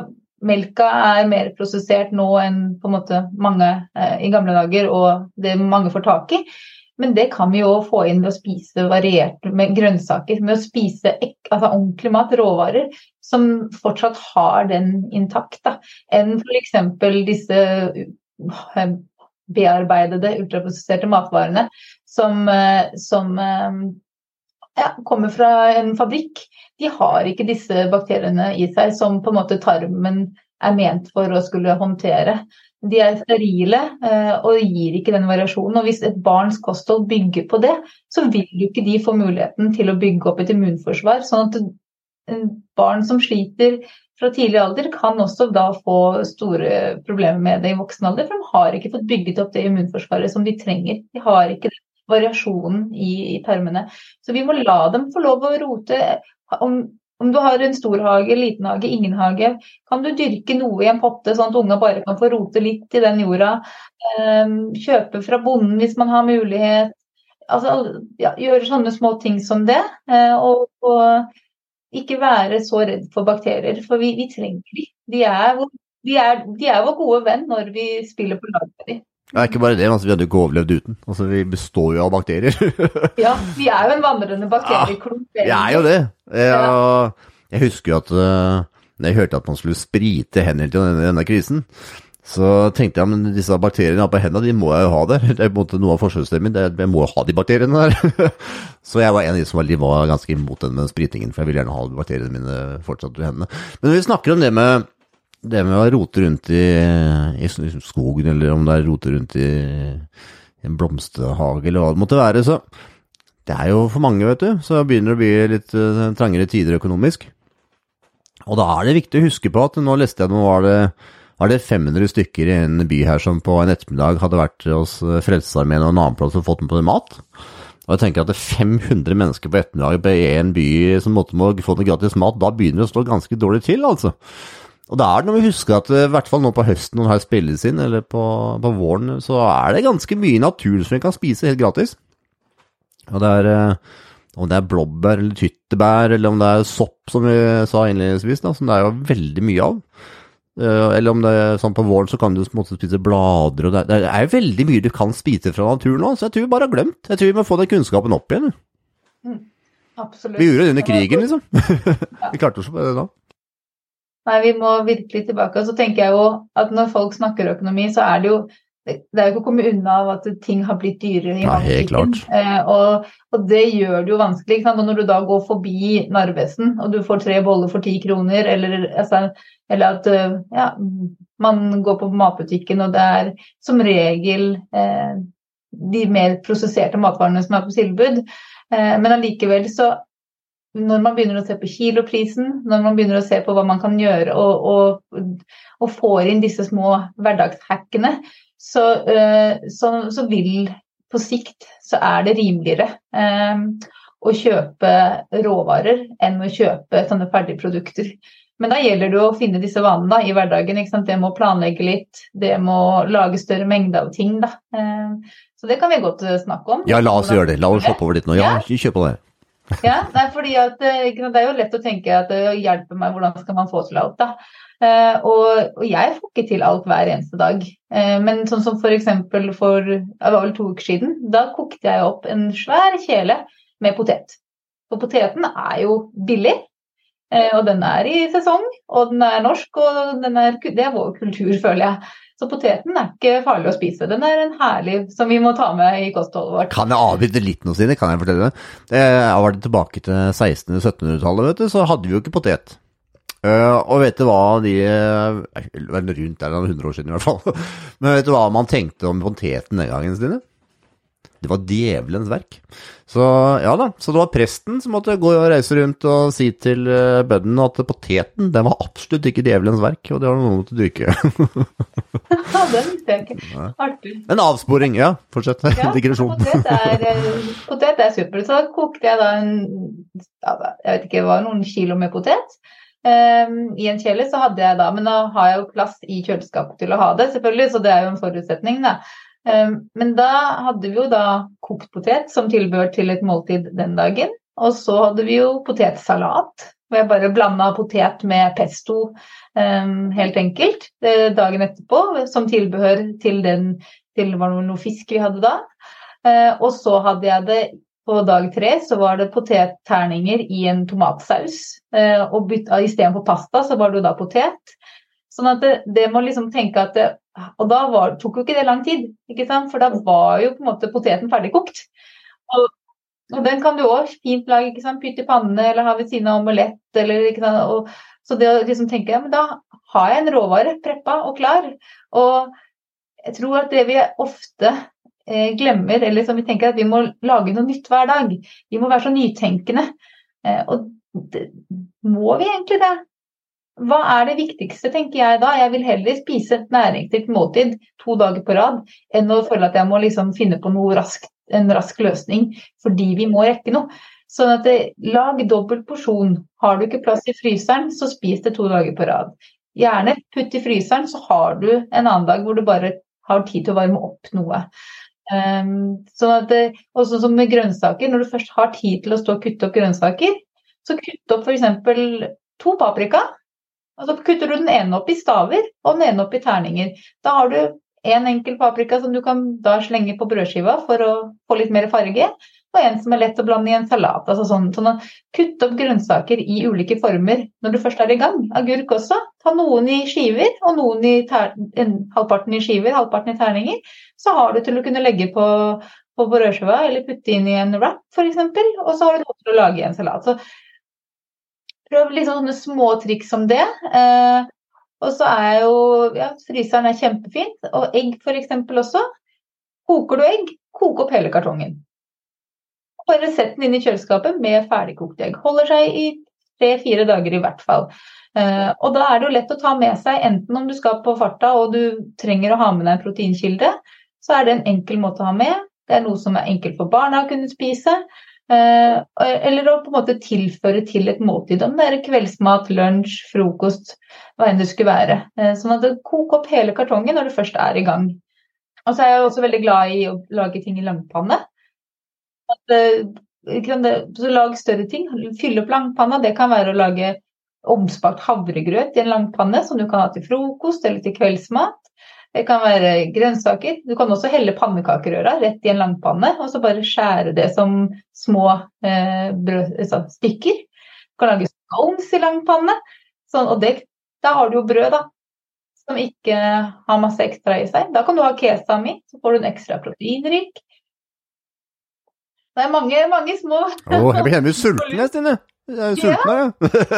melka er mer prosessert nå enn på en måte mange eh, i gamle dager, og det mange får tak i. Men det kan vi jo få inn ved å spise variert med grønnsaker. Med å spise altså ordentlig mat, råvarer, som fortsatt har den intakt. Da, enn f.eks. disse eh, bearbeidede, ultraprosesserte matvarene som, eh, som eh, ja, kommer fra en fabrikk. De har ikke disse bakteriene i seg som på en måte tarmen er ment for å skulle håndtere. De er sterile eh, og gir ikke den variasjonen. Og hvis et barns kosthold bygger på det, så vil jo ikke de få muligheten til å bygge opp et immunforsvar. Sånn at barn som sliter fra tidlig alder, kan også da få store problemer med det i voksen alder. For de har ikke fått bygget opp det immunforsvaret som de trenger. De har ikke den variasjonen i, i tarmene. Så vi må la dem få lov å rote. Om, om du har en stor hage, liten hage, ingen hage, kan du dyrke noe i en potte, sånn at unga bare kan få rote litt i den jorda. Ehm, kjøpe fra bonden hvis man har mulighet. Altså, ja, gjøre sånne små ting som det. Eh, og, og ikke være så redd for bakterier, for vi, vi trenger de. De er, de, er, de er, vår gode venn når vi spiller på lag med dem. er ikke bare det, altså, vi hadde jo ikke overlevd uten. Altså, Vi består jo av bakterier. [LAUGHS] ja, vi er jo en vandrende bakterieklump. Ja, vi er jo det. Jeg, jeg husker jo at da jeg hørte at man skulle sprite hendene til denne, denne krisen, så tenkte jeg men disse bakteriene på hendene, de må jeg jo ha der. [LAUGHS] Det er på en måte noe av forsvarsstemmen min, jeg må jo ha de bakteriene der. [LAUGHS] så jeg var en av de som var, var ganske imot den med spritingen, for jeg ville gjerne ha bakteriene mine fortsatt i hendene. Men når vi snakker om det med det med å rote rundt i, i, skogen, eller om det er rote rundt i, i en blomsterhage, eller hva det måtte være, så det er jo for mange, vet du, så begynner det å bli litt uh, trangere tider økonomisk. Og da er det viktig å huske på at nå leste jeg nå var det, var det 500 stykker i en by her som på en ettermiddag hadde vært hos eh, Frelsesarmeen og en annen plass og fått med på mat. Og jeg tenker at det er 500 mennesker på ettermiddag i en by som måtte må få noe gratis mat, da begynner det å stå ganske dårlig til, altså. Og da er det noe vi husker at eh, i hvert fall nå på høsten når det her spilles inn, eller på, på, våren, så er det ganske mye natur som vi kan spise helt gratis. Og det er eh, om det er blåbær eller tyttebær, eller om det er sopp, som vi sa innledningsvis, da, som det er jo veldig mye av. Eh, eller om det er sånn på våren så kan du på en måte spise blader, og det er, det er veldig mye du kan spise fra naturen nå, så jeg tror vi bare har glemt. Jeg tror vi må få den kunnskapen opp igjen. Mm, absolutt. Vi gjorde det under krigen, liksom. [LAUGHS] vi klarte oss på det da. Nei, vi må virkelig tilbake. Og så tenker jeg jo at når folk snakker økonomi, så er det jo det er jo ikke å komme unna av at ting har blitt dyrere i matbutikken. Eh, og, og det gjør det jo vanskelig. Og når du da går forbi Narvesen og du får tre boller for ti kroner, eller, altså, eller at eh, ja, man går på matbutikken og det er som regel eh, de mer prosesserte matvarene som er på tilbud. Eh, men allikevel så når man begynner å se på kiloprisen, når man begynner å se på hva man kan gjøre og, og, og får inn disse små hverdagshackene, så, eh, så, så, vil på sikt så er det rimeligere eh, å kjøpe råvarer enn å kjøpe sånne ferdigprodukter. Men da gjelder det å finne disse vanene i hverdagen. Det må planlegge litt, det må lage større mengde av ting. Da. Eh, så det kan vi godt snakke om. Ja, la oss gjøre det. La oss hoppe over litt nå. Ja, kjør på det. Ja, nei, fordi at, Det er jo lett å tenke at det hjelper meg, hvordan skal man få til alt? da? Uh, og, jeg får ikke til alt hver eneste dag. Men sånn som f.eks. for, for det var vel to uker siden, da kokte jeg opp en svær kjele med potet. For poteten er jo billig, og den er i sesong, og den er norsk, og den er, det er vår kultur, [LAUGHS] føler jeg. Så poteten er ikke farlig å spise. Den er en herlig som vi må ta med i kostholdet vårt. Kan jeg avbryte litt nå, Stine? Kan jeg fortelle det? Jeg var tilbake til 1600-1700-tallet, vet du, så hadde vi jo ikke potet. Uh, og vet du hva de Rundt der, 100 år siden i hvert fall. [LAUGHS] Men vet du hva man tenkte om poteten den gangen, Stine? Det var djevelens verk. Så ja da, så det var presten som måtte gå og reise rundt og si til uh, bøndene at poteten den var absolutt ikke djevelens verk, og det var noe måtte dyrke. [LAUGHS] det visste jeg ikke. Artig. En avsporing, ja. Fortsett. Ja, [LAUGHS] Digresjon. Potet er, eh, potet er super. Så kokte jeg da en jeg vet ikke, det var noen kilo med potet. Um, I en kjele så hadde jeg da, men da har jeg jo plass i kjøleskapet til å ha det, selvfølgelig, så det er jo en forutsetning, da. Um, men da hadde vi jo da kokt potet som tilbehør til et måltid den dagen. Og så hadde vi jo potetsalat, hvor jeg bare blanda potet med pesto um, helt enkelt eh, dagen etterpå, som tilbehør til den til var noe fisk vi hadde da. Uh, og så hadde jeg det på dag tre så var det potetterninger i en tomatsaus. Eh, og istedenfor pasta så var det da potet. Sånn at det, det må liksom tenke at det, Og da var, tok jo ikke det lang tid, ikke sant? for da var jo på en måte poteten ferdigkokt. Og, og den kan du òg fint lage, ikke sant? pytte i pannene eller ha ved siden av omelett. Eller, ikke sant? Og, så det å liksom tenke ja, men da har jeg en råvare preppa og klar. Og jeg tror at det vi ofte Eh, glemmer, eller som vi tenker at vi må lage noe nytt hver dag. Vi må være så nytenkende. Eh, og det, må vi egentlig det? Hva er det viktigste, tenker jeg da? Jeg vil heller spise et næringsrikt måltid to dager på rad enn å føle at jeg må liksom finne på raskt, en rask løsning fordi vi må rekke noe. Sånn at det, lag dobbelt porsjon. Har du ikke plass i fryseren, så spis det to dager på rad. Gjerne putt i fryseren, så har du en annen dag hvor du bare har tid til å varme opp noe. Um, sånn det, også som med grønnsaker, når du først har tid til å stå og kutte opp grønnsaker, så kutt opp f.eks. to paprika. Og så kutter du den ene opp i staver og den ene opp i terninger. Da har du en enkel paprika som du kan da slenge på brødskiva for å få litt mer farge, og en som er lett å blande i en salat. Altså sånn, sånn at Kutt opp grønnsaker i ulike former når du først er i gang. Agurk også. Ta noen i skiver, og noen i halvparten i skiver, halvparten i terninger. Så har du til å kunne legge på, på brødskiva eller putte inn i en wrap f.eks. Og så har du noe til å lage i en salat. Så prøv litt sånne små triks som det. Eh, og så er jo ja, fryseren er kjempefint. Og egg f.eks. også. Koker du egg, kok opp hele kartongen. Bare sett den inn i kjøleskapet med ferdigkokte egg. Holder seg i tre-fire dager i hvert fall. Uh, og da er det jo lett å ta med seg, enten om du skal på farta og du trenger å ha med deg en proteinkilde, så er det en enkel måte å ha med. Det er noe som er enkelt for barna å kunne spise. Uh, eller å på en måte tilføre til et måltid, om det er kveldsmat, lunsj, frokost, hva enn det skulle være. Uh, sånn at det koker opp hele kartongen når du først er i gang. Og så er jeg også veldig glad i å lage ting i langpanne. At, eh, så lag større ting. Fylle opp langpanna. Det kan være å lage omspakt havregrøt i en langpanne som du kan ha til frokost eller til kveldsmat. Det kan være grønnsaker. Du kan også helle pannekakerøra rett i en langpanne, og så bare skjære det som små eh, brød, så, stykker. Du kan lage scones i langpanne. Sånn, og det, da har du jo brød, da. som ikke har masse ekstra i seg. Da kan du ha kesami, så får du en ekstra proteinrik. Det er mange, mange små Å, jeg blir helt sulten, jeg, Stine. Jeg er jo sulten, jeg.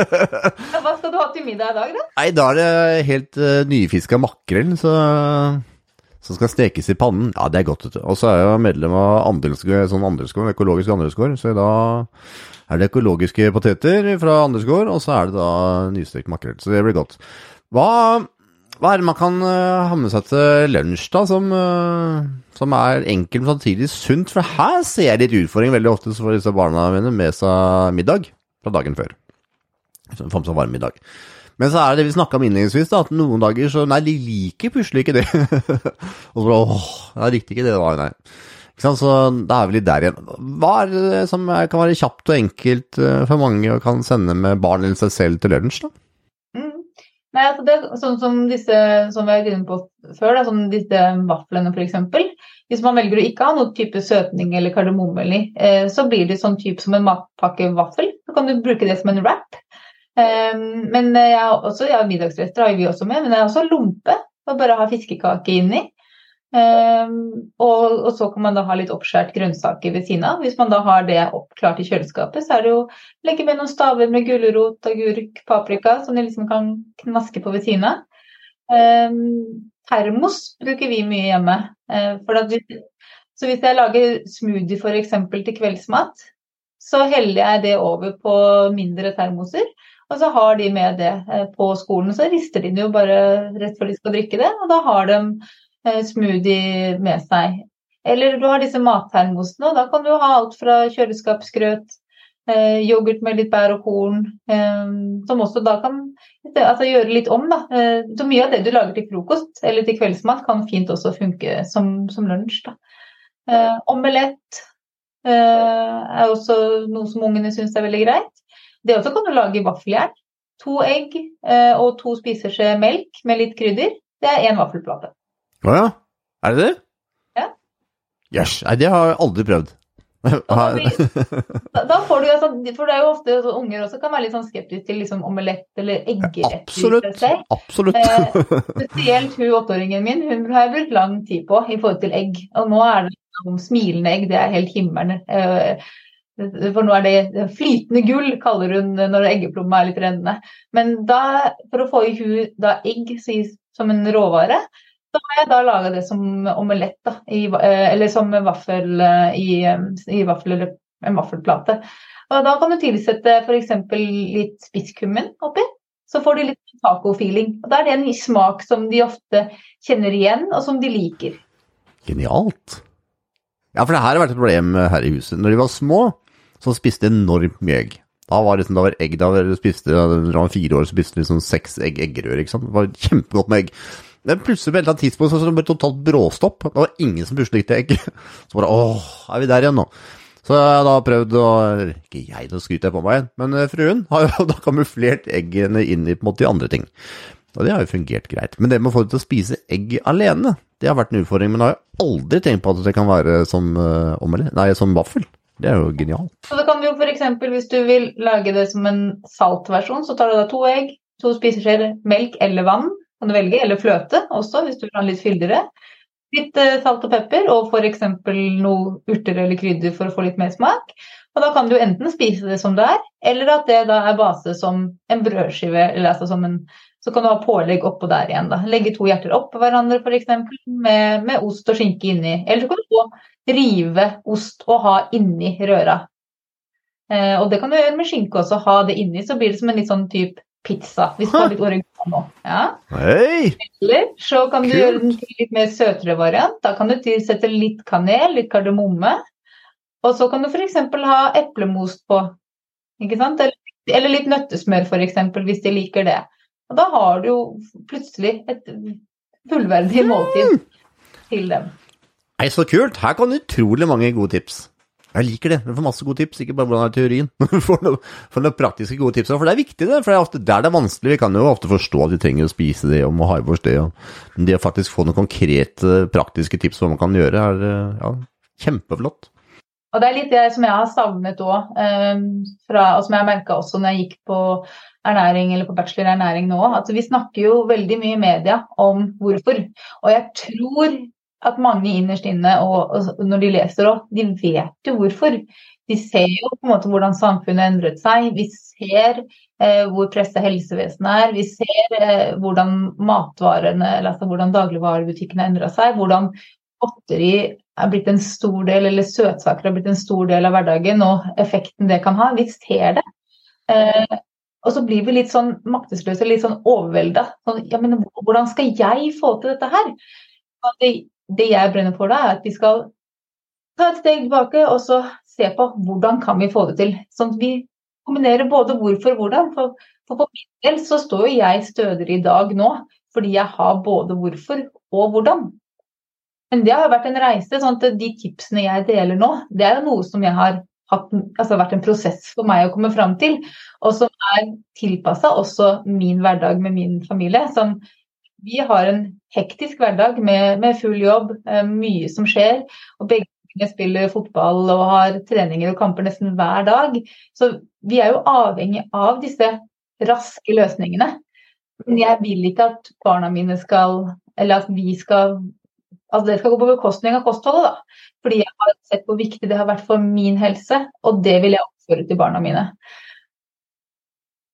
[LAUGHS] Ja, Hva skal du ha til middag i dag, da? Nei, da er det helt uh, nyfiska makrell som skal stekes i pannen. Ja, det er godt, vet du. Og så er jeg medlem av andelsgård, sånn andelsgård, økologisk andelsgård, så da er det økologiske poteter fra andelsgård, og så er det da nystekt makrell. Så det blir godt. Hva, hva er det man kan uh, ha med seg til lunsj, da, som, uh, som er enkelt, men samtidig sunt? For her ser jeg litt utfordring veldig ofte for disse barna mine med seg middag fra dagen før. Så Få med seg dag. Men så er det det vi snakka om innledningsvis, at noen dager så Nei, de liker plutselig ikke det. [LAUGHS] og så bare åh, jeg likte ikke det, da, nei. Ikke sant? Så da er vi litt der igjen. Hva er det som kan være kjapt og enkelt eh, for mange og kan sende med barn eller seg selv til lunsj, da? Mm. Nei, altså det, sånn som disse som vi har vært inne på før, da, som disse vaflene f.eks. Hvis man velger å ikke ha noen type søtning eller kardemomme eh, så blir det sånn type som en matpakke vaffel. Så kan du bruke det som en wrap. Eh, men jeg har også, ja, middagsretter har vi også med, men jeg har også lompe. Og bare ha fiskekake inni. Eh, og, så kan man da ha litt oppskåret grønnsaker ved siden av. Hvis man da har det oppklart i kjøleskapet, så er det jo legge med noen staver med gulrot, agurk, paprika som de liksom kan knaske på ved siden av. Eh, termos bruker vi mye hjemme. Eh, hvis, så hvis jeg lager smoothie f.eks. til kveldsmat, så heller jeg det over på mindre termoser. Og så har de med det eh, på skolen. Så rister de det jo bare rett før de skal drikke det, og da har de eh, smoothie med seg. Eller du har disse mattermosene, og da kan du ha alt fra kjøleskapsgrøt, yoghurt med litt bær og korn, eh, som også da kan altså, gjøre litt om. Da. Eh, så mye av det du lager til frokost eller til kveldsmat, kan fint også funke som, som lunsj. Da. Eh, omelett er også noe som ungene syns er veldig greit. Det også kan du lage i vaffeljern. To egg eh, og to spiseskjeer melk med litt krydder. Det er én vaffelplate. Å ja? Er det det? Ja. Jøss. Yes. Nei, det har jeg aldri prøvd. [LAUGHS] [LAUGHS] da, da, får du altså, For det er jo ofte så unger også kan være litt sånn skeptiske til liksom omelett eller eggerett. Absolutt. absolutt. eh, [LAUGHS] spesielt hun åtteåringen min, hun har jeg brukt lang tid på i forhold til egg. Og nå er det liksom smilende egg, det er helt himmelen. Eh, for nå er det flytende gull, kaller hun når eggeplomme er litt rennende. Men da, for å få i hu da egg som en råvare, så har jeg da laga det som omelett, da, i, eh, eller som vaffel eh, i, eh, i vaffel, eller en vaffelplate. Og da kan du tilsette f.eks. litt spisskummen oppi. Så får du litt taco-feeling. Og Da er det en smak som de ofte kjenner igjen, og som de liker. Genialt. Ja, for det her har vært et problem her i huset. Når de var små, så spiste de enormt mye egg. Da var, liksom, da var egg, da var, spiste, da fire år, så spiste de liksom seks egg, eggerør. ikke sant? Det var kjempegodt med egg. Men plutselig på et eller annet tidspunkt så, ble det totalt bråstopp. Det var ingen som puslet egg. [LAUGHS] Så bare åh, er vi der igjen nå? Så jeg har da prøvd å Ikke jeg, nå skryter jeg på meg men eh, fruen har jo [LAUGHS] da kamuflert eggene inn i på en måte de andre ting. Og det har jo fungert greit. Men det med å få dem til å spise egg alene, det har vært en utfordring. Men jeg har jo aldri tenkt på at det kan være som, uh, omelett, nei, som vaffel. Det er jo genialt. Så da kan jo f.eks. hvis du vil lage det som en saltversjon, så tar du da to egg, to spiseskjeer melk eller vann, kan du velge, eller fløte også, hvis du vil ha litt fyldigere. Litt eh, salt og pepper og f.eks. noe urter eller krydder for å få litt mer smak. Og da kan du enten spise det som det er, eller at det da er base som en brødskive, eller altså som en så kan du ha pålegg oppå der igjen. da. Legge to hjerter oppå hverandre f.eks. Med, med ost og skinke inni. Eller så kan du få rive ost og ha inni røra. Eh, og det kan du gjøre med skinke også. Ha det inni, så blir det som en litt sånn type pizza. Hvis du har litt oregano. Ja. Hey. Eller så kan du Kult. gjøre den til litt mer søtere variant. Da kan du tilsette litt kanel, litt kardemomme. Og så kan du f.eks. ha eplemost på. Ikke sant? Eller, eller litt nøttesmør f.eks. hvis de liker det. Og da har du jo plutselig et fullverdig måltid til dem. Nei, så kult. Her kan utrolig mange gode tips. Jeg liker det. Du får masse gode tips, ikke bare hvordan er teorien. [LAUGHS] Du får noen, praktiske gode tips. For det er viktig, det. For det er ofte der det er vanskelig. Vi kan jo ofte forstå at vi trenger å spise det og må ha i oss det. Men det å faktisk få noen konkrete praktiske tips på hva man kan gjøre, er ja, kjempeflott. Og det er litt det som jeg har savnet òg, um, og som jeg merka også når jeg gikk på ernæring eller på bachelor i ernæring nå. at Vi snakker jo veldig mye i media om hvorfor. Og jeg tror at mange innerst inne, og, og når de leser òg, de vet jo hvorfor. De ser jo på en måte hvordan samfunnet endret seg. Vi ser eh, hvor pressa helsevesenet er. Vi ser eh, hvordan matvarene, altså hvordan dagligvarebutikkene endra seg. Hvordan godteri er blitt en stor del, eller søtsaker er blitt en stor del av hverdagen, og effekten det kan ha. Vi ser det. Eh, og så blir vi litt sånn maktesløse, litt sånn overvelda. Sånn, ja, men hvordan skal jeg få til dette her? Det jeg brenner for da, er at vi skal ta et steg tilbake og så se på hvordan kan vi få det til. Sånn at vi kombinerer både hvorfor og hvordan. For, for på min del så står jo jeg stødigere i dag nå fordi jeg har både hvorfor og hvordan. Men det har vært en reise. sånn at De tipsene jeg deler nå, det er jo noe som jeg har hatt, altså vært en prosess for meg å komme fram til. Og som er tilpassa også min hverdag med min familie. Som vi har en hektisk hverdag med, med full jobb, eh, mye som skjer. Og begge jeg spiller fotball og har treninger og kamper nesten hver dag. Så vi er jo avhengig av disse raske løsningene. Men jeg vil ikke at barna mine skal Eller at vi skal Altså det skal gå på bekostning av kostholdet, da. Fordi jeg har sett hvor viktig det har vært for min helse, og det vil jeg oppføre til barna mine.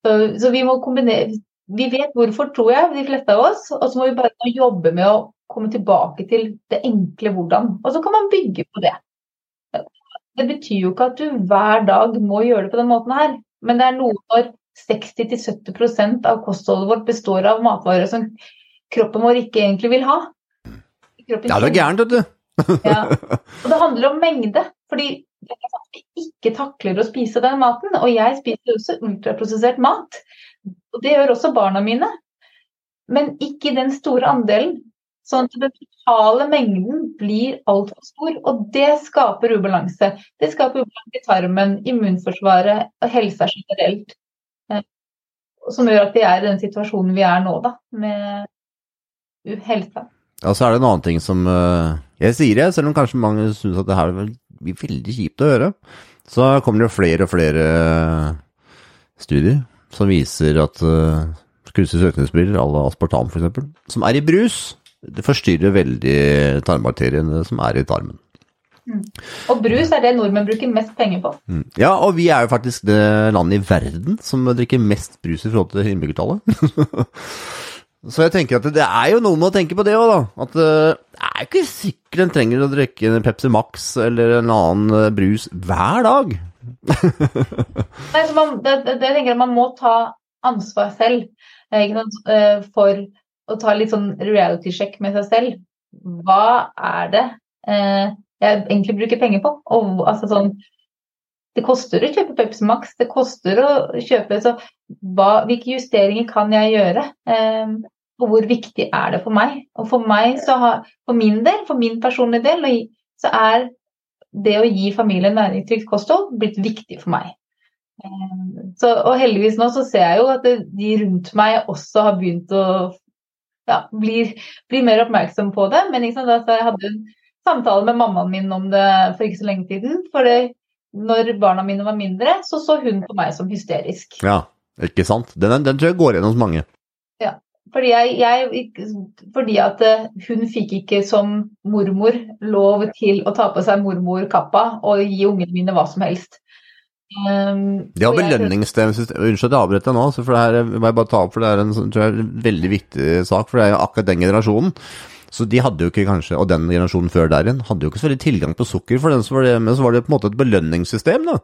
Så, så vi må kombinere Vi vet hvorfor, tror jeg, de fleste av oss. Og så må vi bare jobbe med å komme tilbake til det enkle hvordan. Og så kan man bygge på det. Det betyr jo ikke at du hver dag må gjøre det på den måten her, men det er noe når 60-70% av kostholdet vårt består av matvarer som kroppen vår ikke egentlig vil ha. Kroppen ja, det er gærent, vet du. [LAUGHS] ja. Og det handler om mengde. Fordi vi ikke takler å spise den maten. Og jeg spiser også ultraprosessert mat. Og det gjør også barna mine. Men ikke den store andelen. Sånn at den totale mengden blir altfor stor, og det skaper ubalanse. Det skaper ubalanse i tarmen, immunforsvaret og helsa generelt. Eh, som gjør at vi er i den situasjonen vi er nå, da, med helsa. Ja, så er det en annen ting som eh, Jeg sier det, selv om kanskje mange syns at det her blir veldig kjipt å høre. Så kommer det flere og flere studier som viser at uh, kunstig søkningsbriller à la aspartam f.eks., som er i brus, det forstyrrer veldig tarmbakteriene som er i tarmen. Mm. Og brus er det nordmenn bruker mest penger på. Mm. Ja, og vi er jo faktisk det landet i verden som drikker mest brus i forhold til innbyggertallet. [LAUGHS] Så jeg tenker at det er jo noe med å tenke på det òg, da. At uh, det er ikke sikkert en trenger å drikke Pepsi Max eller en annen uh, brus hver dag. Nei, man, det, det, det, tenker jeg man må ta ansvar selv uh, for å ta litt sånn reality-sjekk med seg selv. Hva er det eh, jeg egentlig bruker penger på? Og, altså sånn, det koster å kjøpe Pepsi Max, det koster å kjøpe Så hva, hvilke justeringer kan jeg gjøre? Eh, og hvor viktig er det for meg? Og for meg, så har, for min del, for min personlige del, så er det å gi familien næringsrikt kosthold blitt viktig for meg. Så, og heldigvis nå så ser jeg jo at det, de rundt meg også har begynt å ja, blir, blir, mer oppmerksom på det. Men liksom, da, jeg hadde en samtale med mammaen min om det for ikke så lenge siden. For det, når barna mine var mindre, så så hun på meg som hysterisk. Ja, ikke sant. Den, den tror jeg går gjennom hos mange. Ja, fordi, jeg, jeg, fordi at eh, hun fikk ikke som mormor lov til å ta på seg mormorkappa og gi ungene mine hva som helst. Um, de har belønningssystem Unnskyld at jeg avbrøt deg nå, for det her må jeg bare ta opp, for det er en tror jeg, veldig viktig sak. For det er jo akkurat den generasjonen. Så de hadde jo ikke kanskje, og den generasjonen før der igjen, hadde jo ikke så veldig tilgang på sukker. for den, som var det, Men så var det på en måte et belønningssystem, da.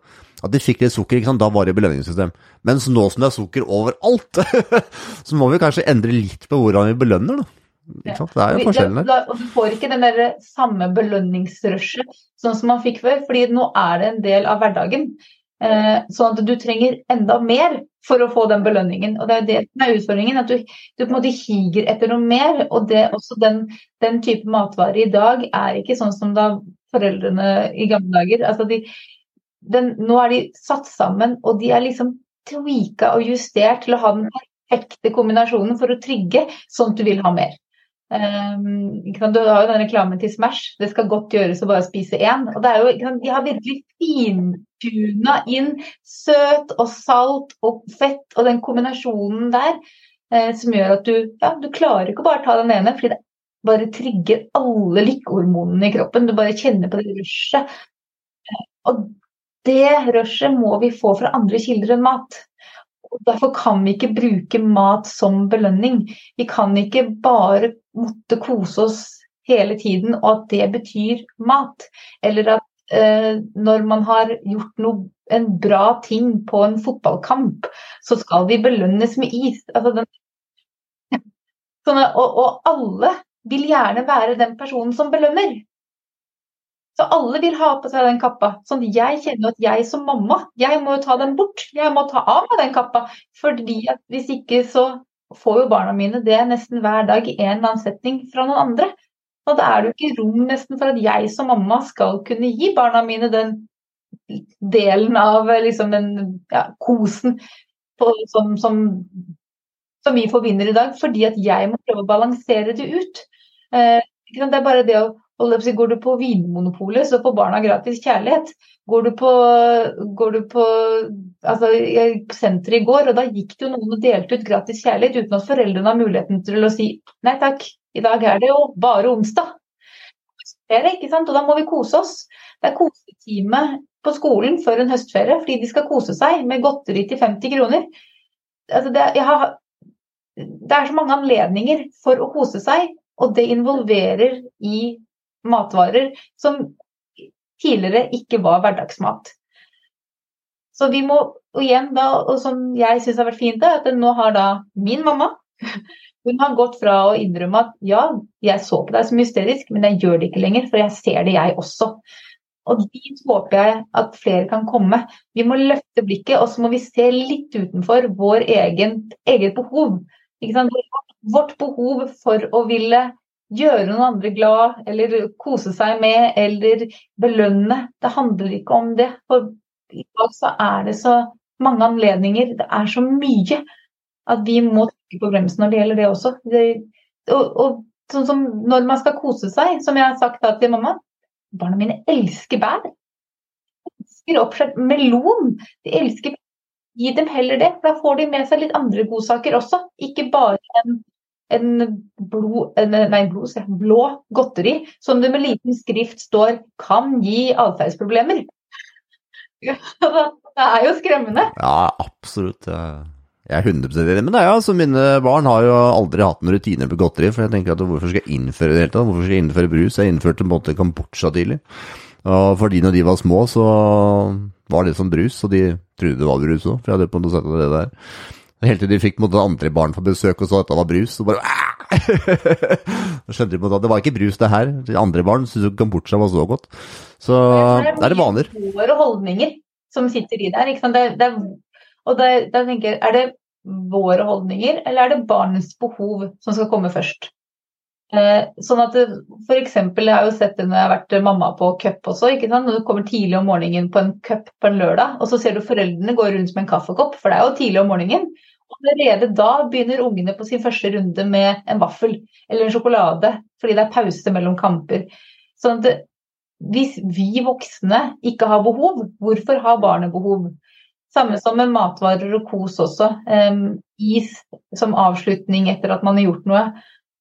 At de fikk litt sukker, ikke sant? da var det belønningssystem. Mens nå som det er sukker overalt, [LAUGHS] så må vi kanskje endre litt på hvordan vi belønner, da. Ikke sant? Det er jo forskjellen der. Og du får ikke den der samme belønningsrushet sånn som man fikk før, fordi nå er det en del av hverdagen. Eh, sånn at du trenger enda mer for å få den belønningen. Og det er det som er utfordringen, at du, du på en måte higer etter noe mer. Og det, også den, den type matvarer i dag er ikke sånn som da foreldrene i gamle dager. Altså de, den, nå er de satt sammen, og de er liksom tweaka og justert til å ha den perfekte kombinasjonen for å trigge sånn at du vil ha mer. Um, du har jo den reklamen til Smash. Det skal godt gjøres å bare spise én. Og det er jo, De har virkelig fintuna inn søt og salt og fett og den kombinasjonen der eh, som gjør at du, ja, du klarer ikke å bare ta den ene, fordi det bare trigger alle lykkehormonene i kroppen. Du bare kjenner på det rushet. Og det rushet må vi få fra andre kilder enn mat. Og derfor kan vi ikke bruke mat som belønning. Vi kan ikke bare måtte kose oss hele tiden, og at det betyr mat. Eller at eh, når man har gjort noe, en bra ting på en fotballkamp, så skal vi belønnes med is. Altså den, [LAUGHS] sånne, og, og alle vil gjerne være den personen som belønner. Så alle vil ha på seg den kappa. Sånn jeg kjenner at jeg som mamma, jeg må jo ta den bort. Jeg må ta av meg den kappa. fordi at hvis ikke så får jo barna mine det nesten hver dag i en eller annen setning fra noen andre. Og da er det jo ikke rom nesten for at jeg som mamma skal kunne gi barna mine den delen av liksom den ja, kosen på, som, som, som, vi forbinder i dag, fordi at jeg må prøve å balansere det ut. Eh, det er bare det å Går du på Vinmonopolet, så får barna gratis kjærlighet. Går du på, går du på altså, senteret i går, og da gikk det jo noen og delte ut gratis kjærlighet uten at foreldrene har muligheten til å si nei takk, i dag er det jo bare onsdag. Ferie, ikke sant? Og da må vi kose oss. Det er kosetime på skolen før en høstferie fordi de skal kose seg med godteri til 50 kroner. Altså det, har, det er så mange anledninger for å kose seg, og det involverer i matvarer som tidligere ikke var hverdagsmat. Så vi må, og igjen da, og som jeg syns har vært fint, er at nå har da min mamma [LAUGHS] hun har gått fra å innrømme at ja, jeg så på deg som hysterisk, men jeg gjør det ikke lenger, for jeg ser det, jeg også. Og dit håper jeg at flere kan komme. Vi må løfte blikket, og så må vi se litt utenfor vår egen, eget behov. Vårt behov for å ville gjøre noen andre glad, eller kose seg med, eller belønne. Det handler ikke om det. For i dag så er det så mange anledninger, det er så mye, at vi må trykke på bremsen når det gjelder det også. Det, og, og, sånn som når man skal kose seg, som jeg har sagt da til mamma Barna mine elsker bær. De elsker oppskjært melon. De elsker Gi dem heller det. Da får de med seg litt andre godsaker også. Ikke bare en en, blod, nei, blod, blå godteri som det med liten skrift står 'kan gi atferdsproblemer'. [LAUGHS] det er jo skremmende. Ja, absolutt. Jeg er 100 enig med deg. Altså, mine barn har jo aldri hatt noen rutiner på godteri. For jeg tenker at hvorfor skal jeg innføre det hele tatt? Hvorfor skal jeg innføre brus? Jeg innførte på en måte kambodsja tidlig. Og fordi når de var små, så var det som brus, og de trodde det var brus òg. For jeg hadde på en måte av det der. Helt til de fikk måte, andre barn på besøk og så at det var brus, og bare [LAUGHS] Da skjønte de at det var ikke brus, det her. De andre barn syntes kambodsja var så godt. Så det er det vaner. Det er våre holdninger som sitter i der. Det, det, og da tenker jeg, er det våre holdninger, eller er det barnets behov som skal komme først? Eh, sånn at eksempel, Jeg har jo sett det når jeg har vært mamma på cup også. ikke sant? Når du kommer tidlig om morgenen på en cup på en lørdag, og så ser du foreldrene gå rundt med en kaffekopp, for det er jo tidlig om morgenen. Og Allerede da begynner ungene på sin første runde med en vaffel eller en sjokolade, fordi det er pause mellom kamper. Sånn at hvis vi voksne ikke har behov, hvorfor har barnet behov? Samme som med matvarer og kos også. Um, is som avslutning etter at man har gjort noe.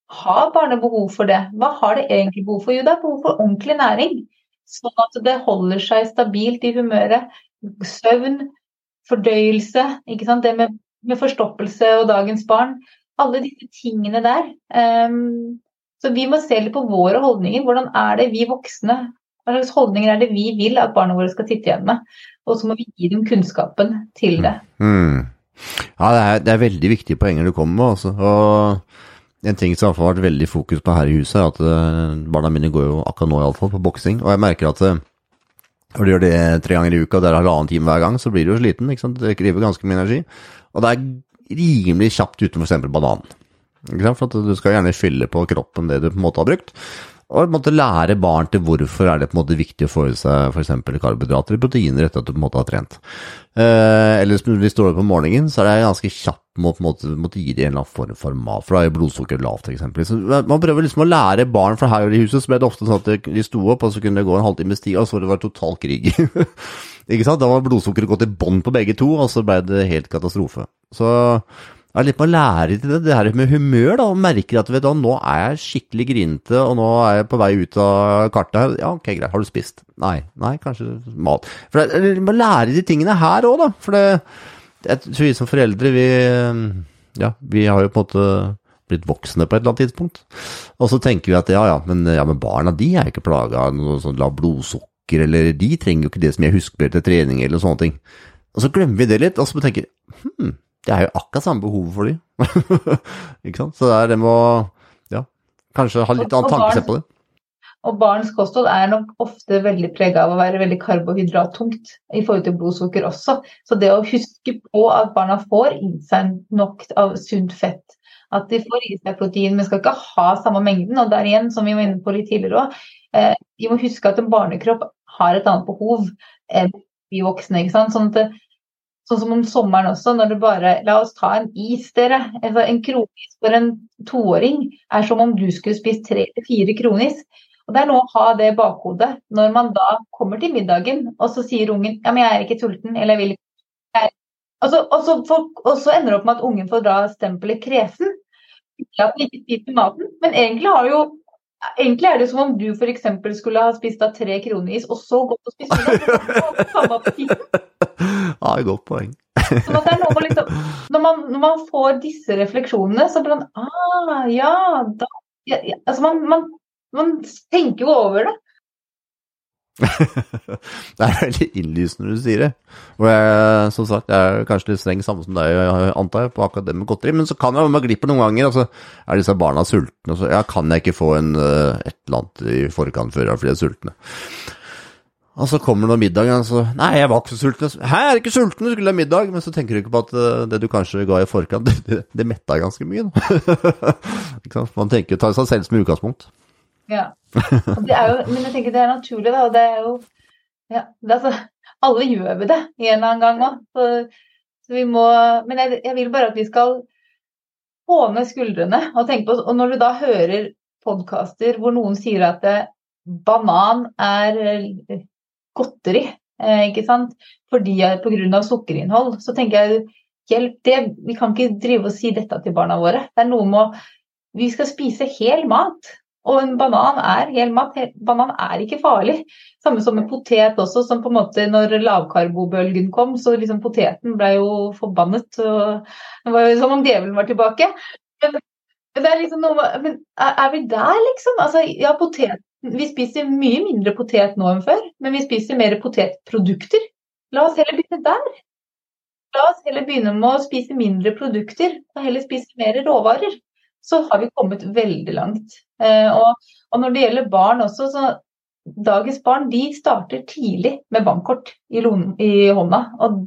Har barnet behov for det? Hva har det egentlig behov for? Jo, det er behov for ordentlig næring. Sånn at det holder seg stabilt i humøret. Søvn, fordøyelse, ikke sant? det med med forstoppelse og dagens barn. Alle disse tingene der. Um, så vi må se litt på våre holdninger. Hvordan er det vi voksne Hva slags holdninger er det vi vil at barna våre skal sitte igjen med? Og så må vi gi dem kunnskapen til det. Mm. Ja, det er, det er, veldig viktige poenger du kommer med. Også. Og en ting som har vært veldig fokus på her i huset, er at eh, barna mine går jo akkurat nå iallfall på boksing. Og jeg merker at eh, når du gjør det tre ganger i uka, det er halvannen time hver gang, så blir du jo sliten. ikke sant? Det krever ganske mye energi. Og det er rimelig kjapt uten f.eks. banan. Ikke sant? For du skal gjerne fylle på kroppen det du på en måte har brukt. Og på en måte lære barn til hvorfor er det på en måte viktig å få i seg f.eks. karbohydrater eller proteiner etter at du på en måte har trent. Eh, eller hvis du står opp om morgenen, så er det ganske kjapt å på en måte, måtte gi dem en eller annen form for mat, for da er blodsukkeret lavt f.eks. Man prøver liksom å lære barn, for her i huset så ble det ofte sånn at de sto opp, og så kunne det gå en halvtime stia, og så var det total krig. [LAUGHS] Ikke sant? Da var blodsukkeret gått i bånn på begge to, og så ble det helt katastrofe. Så jeg er litt med å lære til det, det her med humør, da, og merker at vet du, nå er jeg skikkelig grinete, og nå er jeg på vei ut av kartet her. Ja, ok, greit, har du spist? Nei, nei, kanskje mat. For jeg må lære de tingene her òg, da. For det, jeg tror vi som foreldre, vi, ja, vi har jo på en måte blitt voksne på et eller annet tidspunkt. Og så tenker vi at ja, ja, men, ja, men barna de er ikke plaga av noe sånn lavt blodsukker, eller de trenger jo ikke det som jeg husker til trening, eller sånne ting. Og så glemmer vi det litt, og så tenker vi hm, det er jo akkurat samme behovet for dem. [LAUGHS] ikke sant? Så det er det med å ja, kanskje ha litt annet tankesett på det. Og barns kosthold er nok ofte veldig prega av å være veldig karbohydrattungt i forhold til blodsukker også. Så det å huske på at barna får i seg nok av sunt fett, at de får i seg protein, men skal ikke ha samme mengden. Og der igjen, som vi var inne på litt tidligere òg, eh, vi må huske at en barnekropp har et annet behov enn vi voksne. ikke sant? Sånn at Sånn som om sommeren også, når du bare La oss ta en is, dere. Altså, en kronis for en toåring er som om du skulle spist tre eller fire kronis. Og Det er noe å ha det i bakhodet når man da kommer til middagen, og så sier ungen ja, men jeg er ikke sulten, eller jeg vil ikke og så, og, så, og så, ender det opp med at ungen får dra stempelet kresen. At den ikke spiser maten. Men egentlig har jo Egentlig er det som om du f.eks. skulle ha spist av tre kroneris, og så gått og spist middag. Ja, godt poeng. sånn at det er noe liksom, når, man, når man får disse refleksjonene, så blir man ah, ja, da ja, ja. Altså, man, man, man tenker jo over det. [LAUGHS] det er veldig innlysende når du sier det. Og jeg, som sagt, jeg er kanskje litt streng samme som deg, antar jeg, på akkurat det med godteri. Men så kan jeg være glipp noen ganger. Altså, er disse barna sultne? Så, ja, kan jeg ikke få en, eh, et eller annet i forkant før fordi de er sultne? Og så kommer det middag, og så Nei, jeg var ikke så sulten. Hæ, jeg er ikke sulten, du skulle ha middag. Men så tenker du ikke på at uh, det du kanskje ga i forkant, [LAUGHS] det, det metta ganske mye. [LAUGHS] Man tenker tar seg selv som utgangspunkt. Ja. men jeg tenker det er naturlig, da. Det er jo ja, det er så, Alle gjør vi det en eller annen gang òg. Så, så, vi må Men jeg, jeg, vil bare at vi skal få ned skuldrene og tenke på Og når du da hører podkaster hvor noen sier at det, banan er eh, godteri, eh, ikke sant, fordi pga. sukkerinnhold, så tenker jeg hjelp det. Vi kan ikke drive og si dette til barna våre. Det er noe med å Vi skal spise hel mat. Og en banan er hel mat. Banan er ikke farlig. Samme som med potet også, som på en måte når lavkarbobølgen kom, så liksom poteten ble jo forbannet. Det var jo som om djevelen var tilbake. Men, det er liksom noe, men er vi der, liksom? Altså, ja, potet, vi spiser mye mindre potet nå enn før, men vi spiser mer potetprodukter. La oss heller begynne der. La oss heller begynne med å spise mindre produkter, og heller spise mer råvarer så har vi kommet veldig langt. Eh, og, og når det gjelder barn også, så dagens barn de starter tidlig med bankkort i, i hånda. Og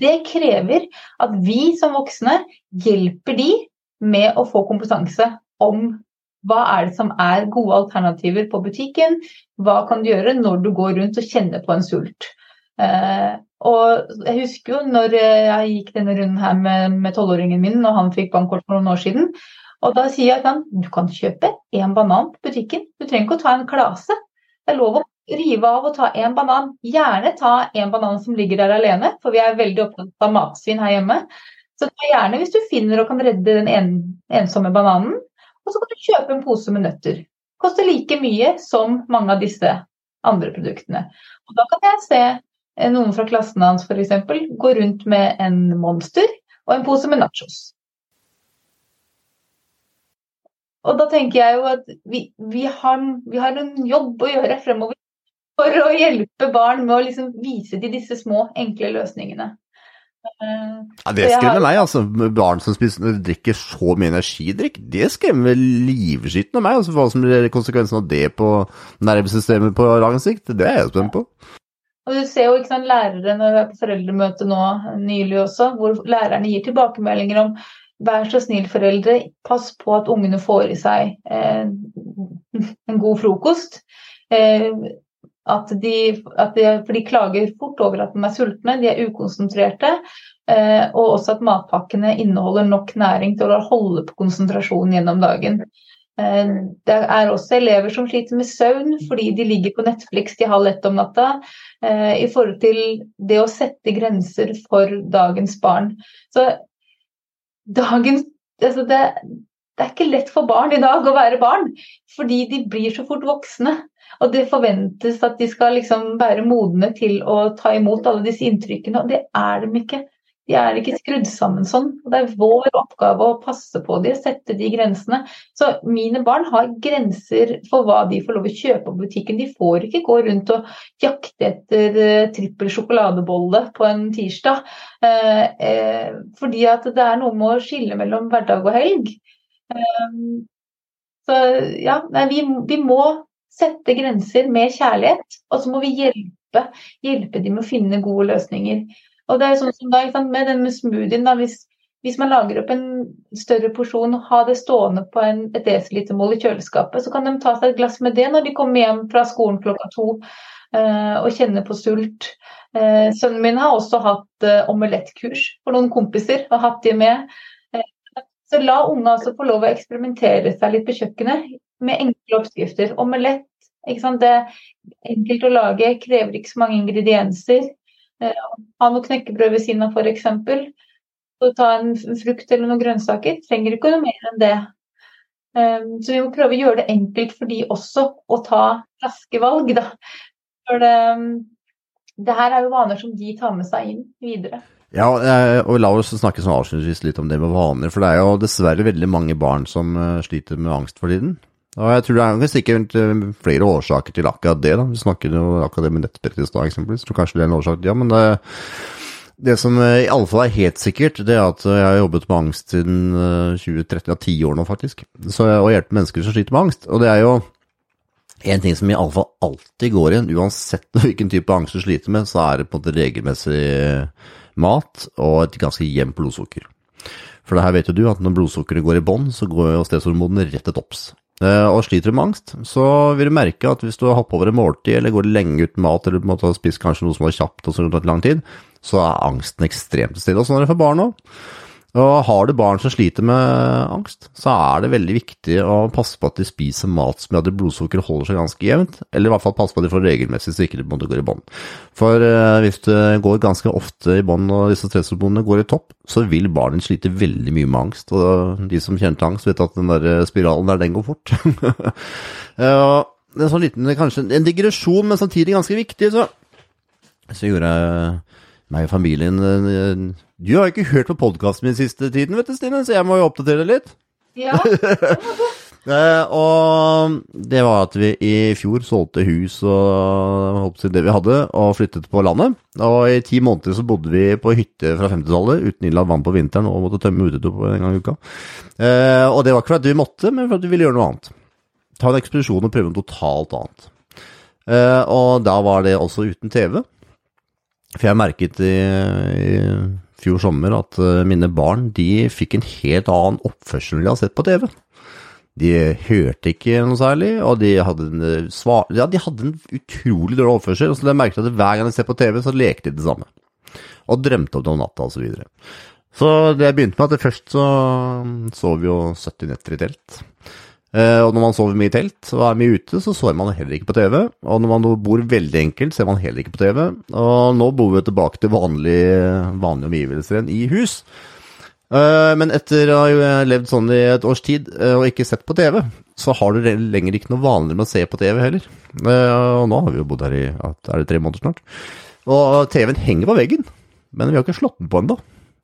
det krever at vi som voksne hjelper de med å få kompetanse om hva er det som er gode alternativer på butikken, hva kan du gjøre når du går rundt og kjenner på en sult. Eh, og jeg husker jo når jeg gikk denne runden her med tolvåringen min, og han fikk bankkort for noen år siden, og da sier jeg at du kan kjøpe én banan på butikken. Du trenger ikke å ta en klase. Det er lov å rive av og ta én banan. Gjerne ta en banan som ligger der alene, for vi er veldig opptatt av matsvinn her hjemme. Så ta gjerne hvis du finner og kan redde den en, ensomme bananen. Og så kan du kjøpe en pose med nøtter. Koster like mye som mange av disse andre produktene. Og da kan jeg se eh, noen fra klassen hans f.eks. gå rundt med en Monster og en pose med nachos. Og da tenker jeg jo at vi, vi, har, vi har, en jobb å gjøre fremover for å hjelpe barn med å liksom vise de disse små, enkle løsningene. Ja, det skremmer meg, altså. Barn som spiser, drikker så mye energidrikk, det skremmer livskiten av meg. altså Hva som blir konsekvensen av det på nervesystemet på lang sikt, det er jeg spent på. Og Du ser jo ikke sant, lærere når vi er på foreldremøte nå nylig også, hvor lærerne gir tilbakemeldinger om Vær så snill, foreldre, pass på at ungene får i seg eh, en god frokost. Eh, at de, at de, for de klager fort over at de er sultne, de er ukonsentrerte. Eh, og også at matpakkene inneholder nok næring til å holde på konsentrasjonen gjennom dagen. Eh, det er også elever som sliter med søvn fordi de ligger på Netflix til halv ett om natta. Eh, I forhold til det å sette grenser for dagens barn. Så dagens altså det, det er ikke lett for barn i dag å være barn, fordi de blir så fort voksne. Og det forventes at de skal liksom være modne til å ta imot alle disse inntrykkene, og det er de ikke. De er ikke skrudd sammen sånn. Det er vår oppgave å passe på de, sette de grensene. Så mine barn har grenser for hva de får lov å kjøpe på butikken. De får ikke gå rundt og jakte etter uh, trippel sjokoladebolle på en tirsdag. Uh, uh, fordi at det er noe med å skille mellom hverdag og helg. så ja, vi, vi må sette grenser med kjærlighet, og så må vi hjelpe, hjelpe dem med å finne gode løsninger. Og det er sånn som da, Med denne smoothien, da, hvis, hvis, man lager opp en større porsjon og har det stående på en, et desilitermål i kjøleskapet, så kan de ta seg et glass med det når de kommer hjem fra skolen klokka to eh, og kjenner på sult. Eh, sønnen min har også hatt eh, omelettkurs for noen kompiser og hatt de med. så la unge altså få lov å eksperimentere seg litt på kjøkkenet med enkle oppskrifter. Omelett ikke sant? det er enkelt å lage, krever ikke så mange ingredienser. Eh, ha noe knekkebrød ved siden av f.eks. Så ta en frukt eller noen grønnsaker. Trenger ikke noe mer enn det. Eh, så vi må prøve å gjøre det enkelt for de også å ta raske valg, da. For det, det her er jo vaner som de tar med seg inn videre. Ja, eh, og la oss snakke sånn avslutningsvis litt om det med vaner. For det er jo dessverre veldig mange barn som sliter med angst for tiden. Og jeg tror det er sikkert eh, flere årsaker til akkurat det. da. Vi snakket jo akkurat det med nettbrett i stad, eksempelvis. Tror kanskje det er en årsak, ja. Men det, det som eh, fall er helt sikkert, det er at jeg har jobbet med angst siden 2013, eh, ja ti år nå faktisk. Så, og hjulpet mennesker som sliter med angst. Og det er jo en ting som i alle fall alltid går igjen, uansett [LAUGHS] hvilken type angst du sliter med, så er det på en måte regelmessig mat og et ganske jevnt blodsukker. For det her vet jo du at når blodsukkeret går i bånn, så går jo stresshormonene rett til topps. Eh, og sliter du med angst, så vil du merke at hvis du har hoppet over et måltid, eller går lenge uten mat, eller på en spist kanskje noe som var kjapt og så lang tid, så er angsten ekstremt til stede. Og sånn er det for barn òg. Og har du barn som sliter med angst, så er det veldig viktig å passe på at de spiser mat som gjør at blodsukkeret holder seg ganske jevnt, eller i hvert fall passe på at de får regelmessig så ikke det går i bånn. For uh, hvis det går ganske ofte i bånn og disse stresshormonene går i topp, så vil barnet slite veldig mye med angst. Og de som kjenner til angst, vet at den der spiralen der, den går fort. [LAUGHS] uh, det en sånn liten, kanskje en digresjon, men samtidig ganske viktig, så, så gjorde jeg meg og familien Du har jo ikke hørt på podkasten min siste tiden, vet du, Stine, så jeg må jo oppdatere deg litt. Ja, [LAUGHS] Eh, og det var at vi i fjor solgte hus og det vi hadde, og flyttet på landet. Og i ti måneder så bodde vi på hytte fra 50-tallet uten innlagt vann på vinteren og måtte tømme utedo en gang i uka. Eh, og det var ikke fordi vi måtte, men fordi vi ville gjøre noe annet. Ta en ekspedisjon og prøve noe totalt annet. Eh, og da var det også uten TV. For jeg merket i, i fjor sommer at uh, mine barn de fikk en helt annen oppførsel enn de har sett på TV. De hørte ikke noe særlig, og de hadde en, eh, ja, de hadde en utrolig dårlig oppførsel. Så jeg merket at hver gang de ser på TV, så lekte de det samme. Og drømte om det om natta osv. Så, videre. så det begynte med at først så sov vi jo 70 netter i telt. Uh, og når man sover mye i telt og er mye ute, så sover man heller ikke på TV. Og når man bor veldig enkelt, ser man heller ikke på TV. Og nå bor vi tilbake til vanlige, vanlige omgivelser igjen i hus. Uh, men etter å ha levd sånn i et års tid og ikke sett på TV, så har du lenger ikke noe vanlig med å se på TV heller. og nå har vi jo bodd her i er det tre måneder snart. Og TV-en henger på veggen, men vi har ikke slått den på ennå.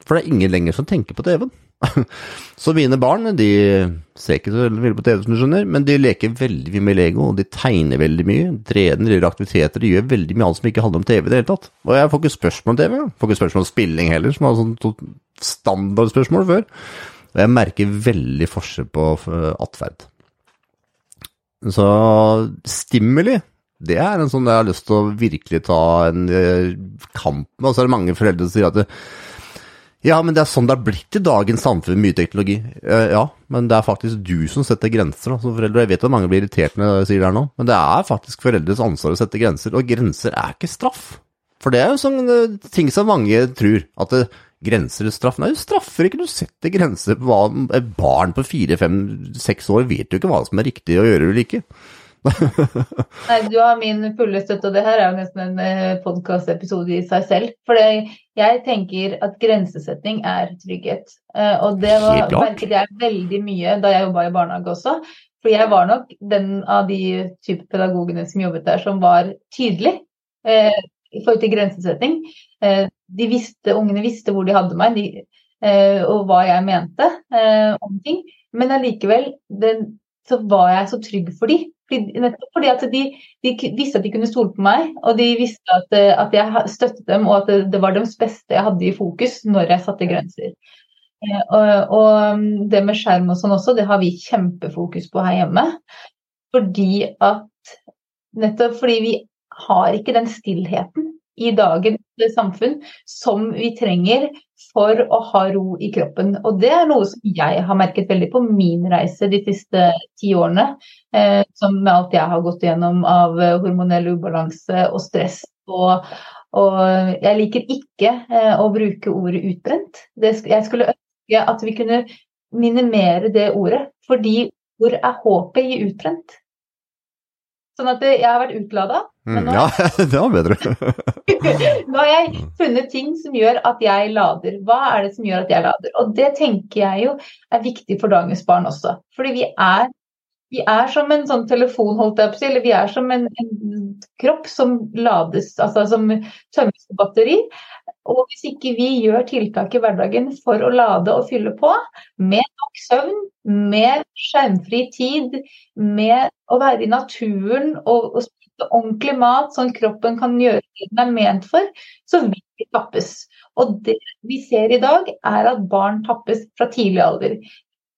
For det er ingen lenger som tenker på TV-en. [LAUGHS] Så mine barn de ser ikke så veldig på TV, som du skjønner, men de leker veldig mye med Lego, og de tegner veldig mye. Trener, gjør aktiviteter, de gjør veldig mye annet som ikke handler om TV i det hele tatt. Og jeg får ikke spørsmål om TV, jeg får ikke spørsmål om spilling heller, som var sånn standardspørsmål før. Og jeg merker veldig forskjell på eh, atferd. Så stimuli, det er en sånn jeg har lyst til å virkelig ta en eh, kamp med. Og så er det mange foreldre som sier at Ja, men det er sånn det er blitt i dagens samfunn, mye teknologi. Eh, ja, men det er faktisk du som setter grenser som foreldre. Jeg vet at mange blir irritert når jeg sier det her nå, men det er faktisk foreldres ansvar å sette grenser, og grenser er ikke straff. For det er jo sånne ting som mange tror, at det, grenser og straff Nei, du straffer ikke, du setter grenser på hva et barn på fire, fem, seks år vet jo ikke hva som er riktig å gjøre eller ikke. [LAUGHS] Nei, du har min fulle støtte, og det her er jo nesten en eh, podkastepisode i seg selv. For jeg tenker at grensesetting er trygghet. Eh, og det var, merket jeg veldig mye da jeg jobba i barnehage også. For jeg var nok den av de type pedagogene som jobbet der, som var tydelig eh, i forhold til grensesetting. Eh, de visste, ungene visste hvor de hadde meg, de, eh, og hva jeg mente eh, om ting. Men allikevel så var jeg så trygg for dem. Nettopp fordi at de, de, visste at de kunne stole på meg, og de visste at, eh, at jeg støttet dem, og at det, det, var deres beste jeg hadde i fokus når jeg satte grenser. Eh, og, og, mm, det med skjerm og sånn også, det har vi kjempefokus på her hjemme. Fordi at Nettopp fordi vi har ikke den stillheten i dagens samfunn som vi trenger for å ha ro i kroppen. Og det er noe som jeg har merket veldig på min reise de siste ti årene. Eh, som med alt jeg har gått gjennom av hormonell ubalanse og stress. Og, og jeg liker ikke eh, å bruke ordet utbrent. Det, jeg skulle ønske at vi kunne minimere det ordet. Fordi hvor er håpet i utbrent? Sånn at jeg har vært utlada. Mm, ja, [LAUGHS] det var bedre. [LAUGHS] nå har jeg funnet ting som gjør at jeg lader. Hva er det som gjør at jeg lader? Og det tenker jeg jo er viktig for dagens barn også. Fordi vi er, vi er som en sånn telefon, holdt jeg på å si, eller vi er som en, en kropp som lades, altså som tømmes på batteri. Og hvis ikke vi gjør tiltak i hverdagen for å lade og fylle på, med nok søvn, med skjermfri tid, med å være i naturen og, og spise ordentlig mat sånn kroppen kan gjøre det den er ment for, så vil vi tappes. Og det vi ser i dag, er at barn tappes fra tidlig alder.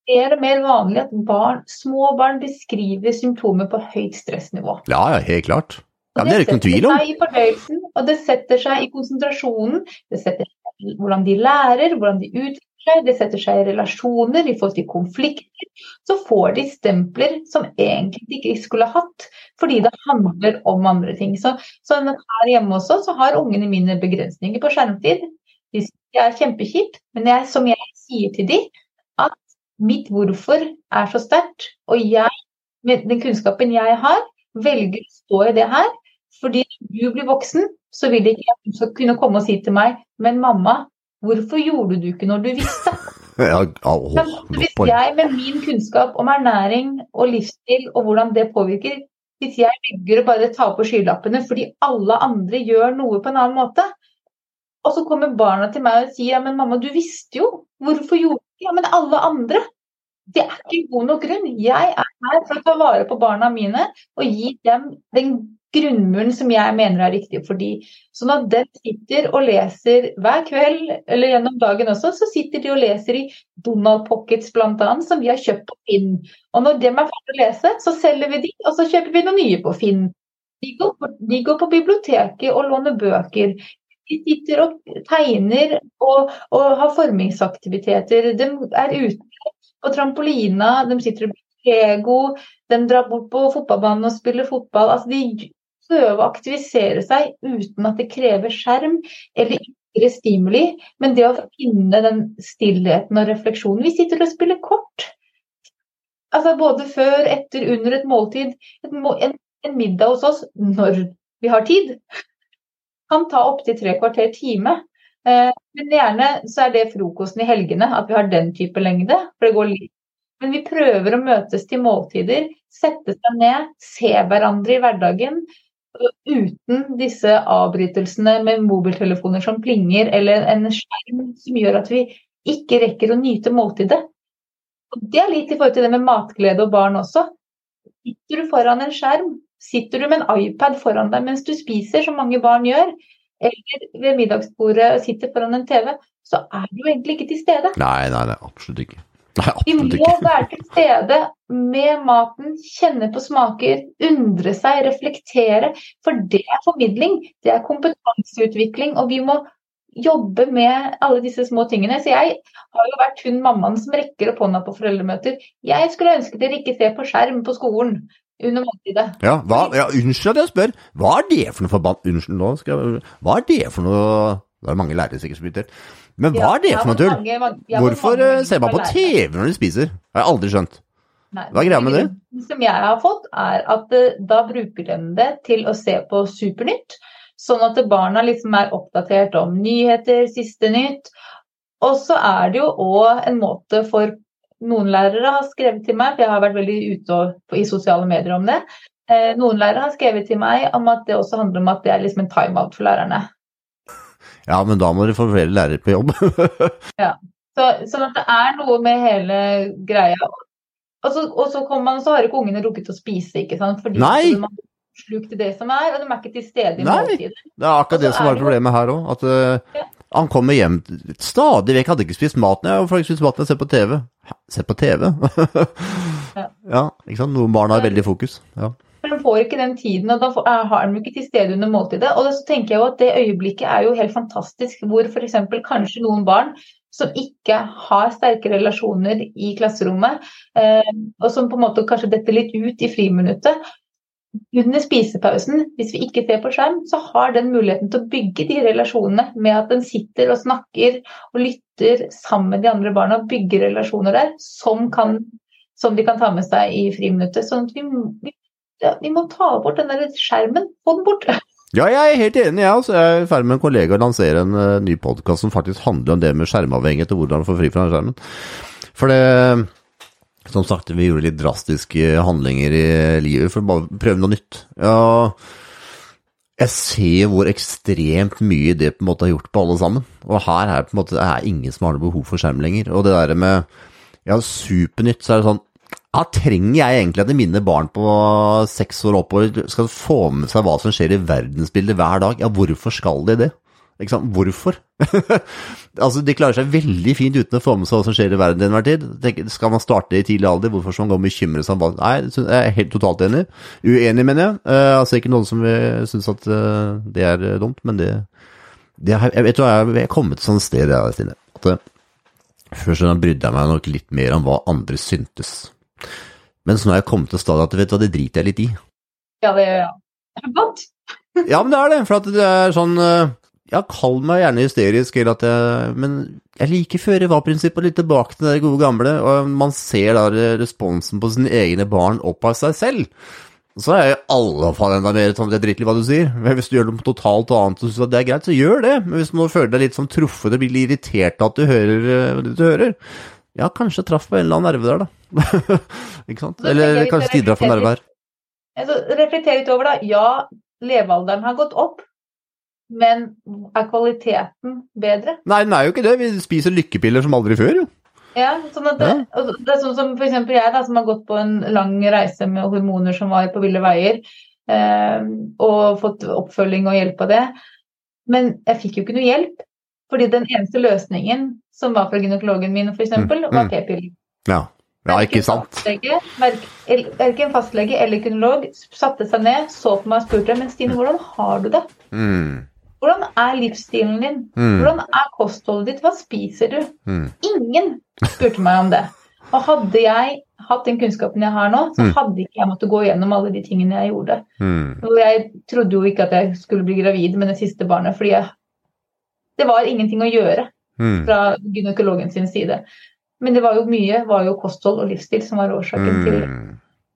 Det er mer vanlig at barn, små barn beskriver symptomer på høyt stressnivå. Ja, ja, helt klart. Ja, det er det ikke noen tvil om. Det setter seg i fordøyelsen, og det setter seg i konsentrasjonen. Det setter seg i hvordan de lærer, hvordan de utvikler seg, det setter seg i relasjoner, i forhold til konflikter. Så får de stempler som egentlig de ikke skulle hatt, fordi det handler om andre ting. Så, så her hjemme også så har ungene mine begrensninger på skjermtid. De er kjempekjipt, men jeg, som jeg sier til dem, at mitt hvorfor er så sterkt, og jeg, med den kunnskapen jeg har, velger å stå i det her, fordi når du blir voksen, så vil ikke jeg skal kunne komme og si til meg Men mamma, hvorfor gjorde du ikke når du visste? [LAUGHS] Ja, hvis jeg med min kunnskap om ernæring og livsstil og hvordan det påvirker Hvis jeg velger å bare ta på skylappene fordi alle andre gjør noe på en annen måte, og så kommer barna til meg og sier ja, men mamma, du visste jo. Hvorfor gjorde du Ja, men alle andre. Det er ikke god nok grunn. Jeg er her for å ta vare på barna mine og gi dem den grunnmuren som jeg mener er riktig for de. Sånn at den sitter og leser hver kveld, eller gjennom dagen også, så sitter de og leser i Donald Pockets bl.a., som vi har kjøpt på Finn. Og når dem er ferdig å lese, så selger vi de, og så kjøper vi noen nye på Finn. De går på, de går på biblioteket og låner bøker. De sitter og tegner og, og har formingsaktiviteter. De er ute på trampolina, de sitter og Lego, de drar bort på fotballbanen og spiller fotball. Altså, de prøve å aktivisere seg uten at det krever skjerm eller ytre stimuli. Men det å finne den stillheten og refleksjonen Vi sitter og spiller kort. Altså både før, etter, under et måltid. En, en middag hos oss når vi har tid, kan ta opptil tre kvarter time. Eh, men gjerne så er det frokosten i helgene, at vi har den type lengde. for det går litt men vi prøver å møtes til måltider, sette seg ned, se hverandre i hverdagen uten disse avbrytelsene med mobiltelefoner som plinger, eller en skjerm som gjør at vi ikke rekker å nyte måltidet. Og det er litt i forhold til det med matglede og barn også. Sitter du foran en skjerm, sitter du med en iPad foran deg mens du spiser, som mange barn gjør, eller ved middagsbordet sitter foran en TV, så er du egentlig ikke til stede. Nei, nei, nei absolutt ikke. Nei, Vi må være til stede med maten, kjenne på smaker, undre seg, reflektere. For det er formidling, det er kompetanseutvikling. Og vi må jobbe med alle disse små tingene. Så jeg har jo vært hun mammaen som rekker opp hånda på foreldremøter. Jeg skulle ønske dere ikke ser på skjerm på skolen under måltidet. Ja, hva, ja, unnskyld at jeg spør. Hva er det for noe forbann... Unnskyld, nå skal jeg Hva er det for noe Det er mange lærere sikkert som blir. Men hva er det for noe tull? Hvorfor eh, ser man på. TV når de spiser? Det har jeg aldri skjønt. Hva er greia med det? Som jeg har fått, er at eh, da bruker de det til å se på Supernytt. Sånn at barna liksom er oppdatert om nyheter, siste nytt. Og så er det jo òg en måte for noen lærere har skrevet til meg, for jeg har vært veldig ute i sosiale medier om det. Eh, Noen lærere har skrevet til meg om at det også handler om at det er liksom en timeout for lærerne. Ja, men da må dere få flere lærere på jobb. [LAUGHS] Så, sånn at det er noe med hele greia. Og så, og så, kommer man, så har ikke ungene rukket å spise, ikke sant. Fordi Nei. de har slukt det som er, og de er ikke til stede i måltidet. Det er akkurat det som er problemet her òg. At uh, Ja. han kommer hjem stadig vekk. Hadde ikke spist maten. Jeg har faktisk spist maten jeg ser på TV. Se på TV? [LAUGHS] Ja. ja, ikke sant. Noen barn har veldig fokus. Ja. For de får ikke den tiden, og da er, har de ikke til stede under måltidet. Og så tenker jeg jo at det øyeblikket er jo helt fantastisk, hvor f.eks. kanskje noen barn som ikke har sterke relasjoner i klasserommet, eh, og som på en måte kanskje detter litt ut i friminuttet. Under spisepausen, hvis vi ikke ser på skjerm, så har den muligheten til å bygge de relasjonene med at den sitter og snakker og lytter sammen med de andre barna, og bygger relasjoner der som, kan, som de kan ta med seg i friminuttet. Sånn at vi, vi ja, vi må ta bort den der skjermen. Få den bort. Ja, jeg er helt enig, jeg. Altså, jeg er i ferd med en kollega å lansere en uh, ny podkast som faktisk handler om det med skjermavhengighet og hvordan få fri fra skjermen. For det Som sagt, vi gjorde litt drastiske handlinger i livet for å bare prøve noe nytt. Ja, jeg ser hvor ekstremt mye det på en måte har gjort på alle sammen. Og her er det på en måte det er ingen som har noe behov for skjerm lenger. Og det der med ja, supernytt, så er det sånn ja, trenger jeg egentlig at mine barn på seks år oppover skal få med seg hva som skjer i verdensbildet hver dag? Ja, hvorfor skal de det? Ikke sant? Hvorfor? [LAUGHS] altså, De klarer seg veldig fint uten å få med seg hva som skjer i verden til enhver tid. Skal man starte i tidlig alder? Hvorfor skal man gå og bekymre seg om hva Nei, jeg er helt totalt enig. Uenig, mener jeg. Uh, altså, ikke noen som syns at uh, det er dumt, men det, det er, Jeg vet hva, jeg er kommet til sånn sted, jeg, Stine. At uh, Først så brydde jeg meg nok litt mer om hva andre syntes. Men så nå har jeg kommet til stadiet at vet du hva, det driter jeg litt i. Ja, det gjør jeg. Godt. [LAUGHS] Ja, men det er det. For at det er sånn uh, Ja, kall meg gjerne hysterisk, eller at jeg Men jeg liker føre-var-prinsippet litt tilbake til det gode gamle, og man ser da responsen på sine egne barn opp av seg selv. Så er jeg i alle fall enda mer sånn, det er drittlig hva du sier. Men hvis du gjør noe totalt annet og syns at det er greit, så gjør det. Men hvis du nå føler deg litt sånn truffet og blir litt irritert av at du hører uh, det du hører, ja, kanskje traff på en eller annen nerve der, da. [LAUGHS] ikke sant? Eller kanskje de traff på nerve her. Altså, reflekter litt over, da. Ja, levealderen har gått opp. Men er kvaliteten bedre? Nei, den er jo ikke det. Vi spiser lykkepiller som aldri før, jo. Ja, sånn at det, ja. det er sånn som eksempel jeg da, som har gått på en lang reise med hormoner som var på ville veier, eh, og fått oppfølging og hjelp av det. Men jeg fikk jo ikke noe hjelp, fordi den eneste løsningen som var fra gynekologen min f.eks., Mm, var mm. p-piller. Ja. ja, ikke sant? Fastlege, Verken fastlege eller gynekolog satte seg ned, så på meg og spurte men Stine, hvordan har du det? Mm. Hvordan er livsstilen din? Mm. Hvordan er kostholdet ditt? Hva spiser du? Mm. Ingen spurte meg om det. Og hadde jeg hatt den kunnskapen jeg har nå, så Mm. hadde ikke jeg måttet gå gjennom alle de tingene jeg gjorde. Mm. Og jeg trodde jo ikke at jeg skulle bli gravid med det siste barnet, fordi jeg, det var ingenting å gjøre Mm. fra gynekologen sin side. Men det var jo mye var jo kosthold og livsstil som var årsaken til det.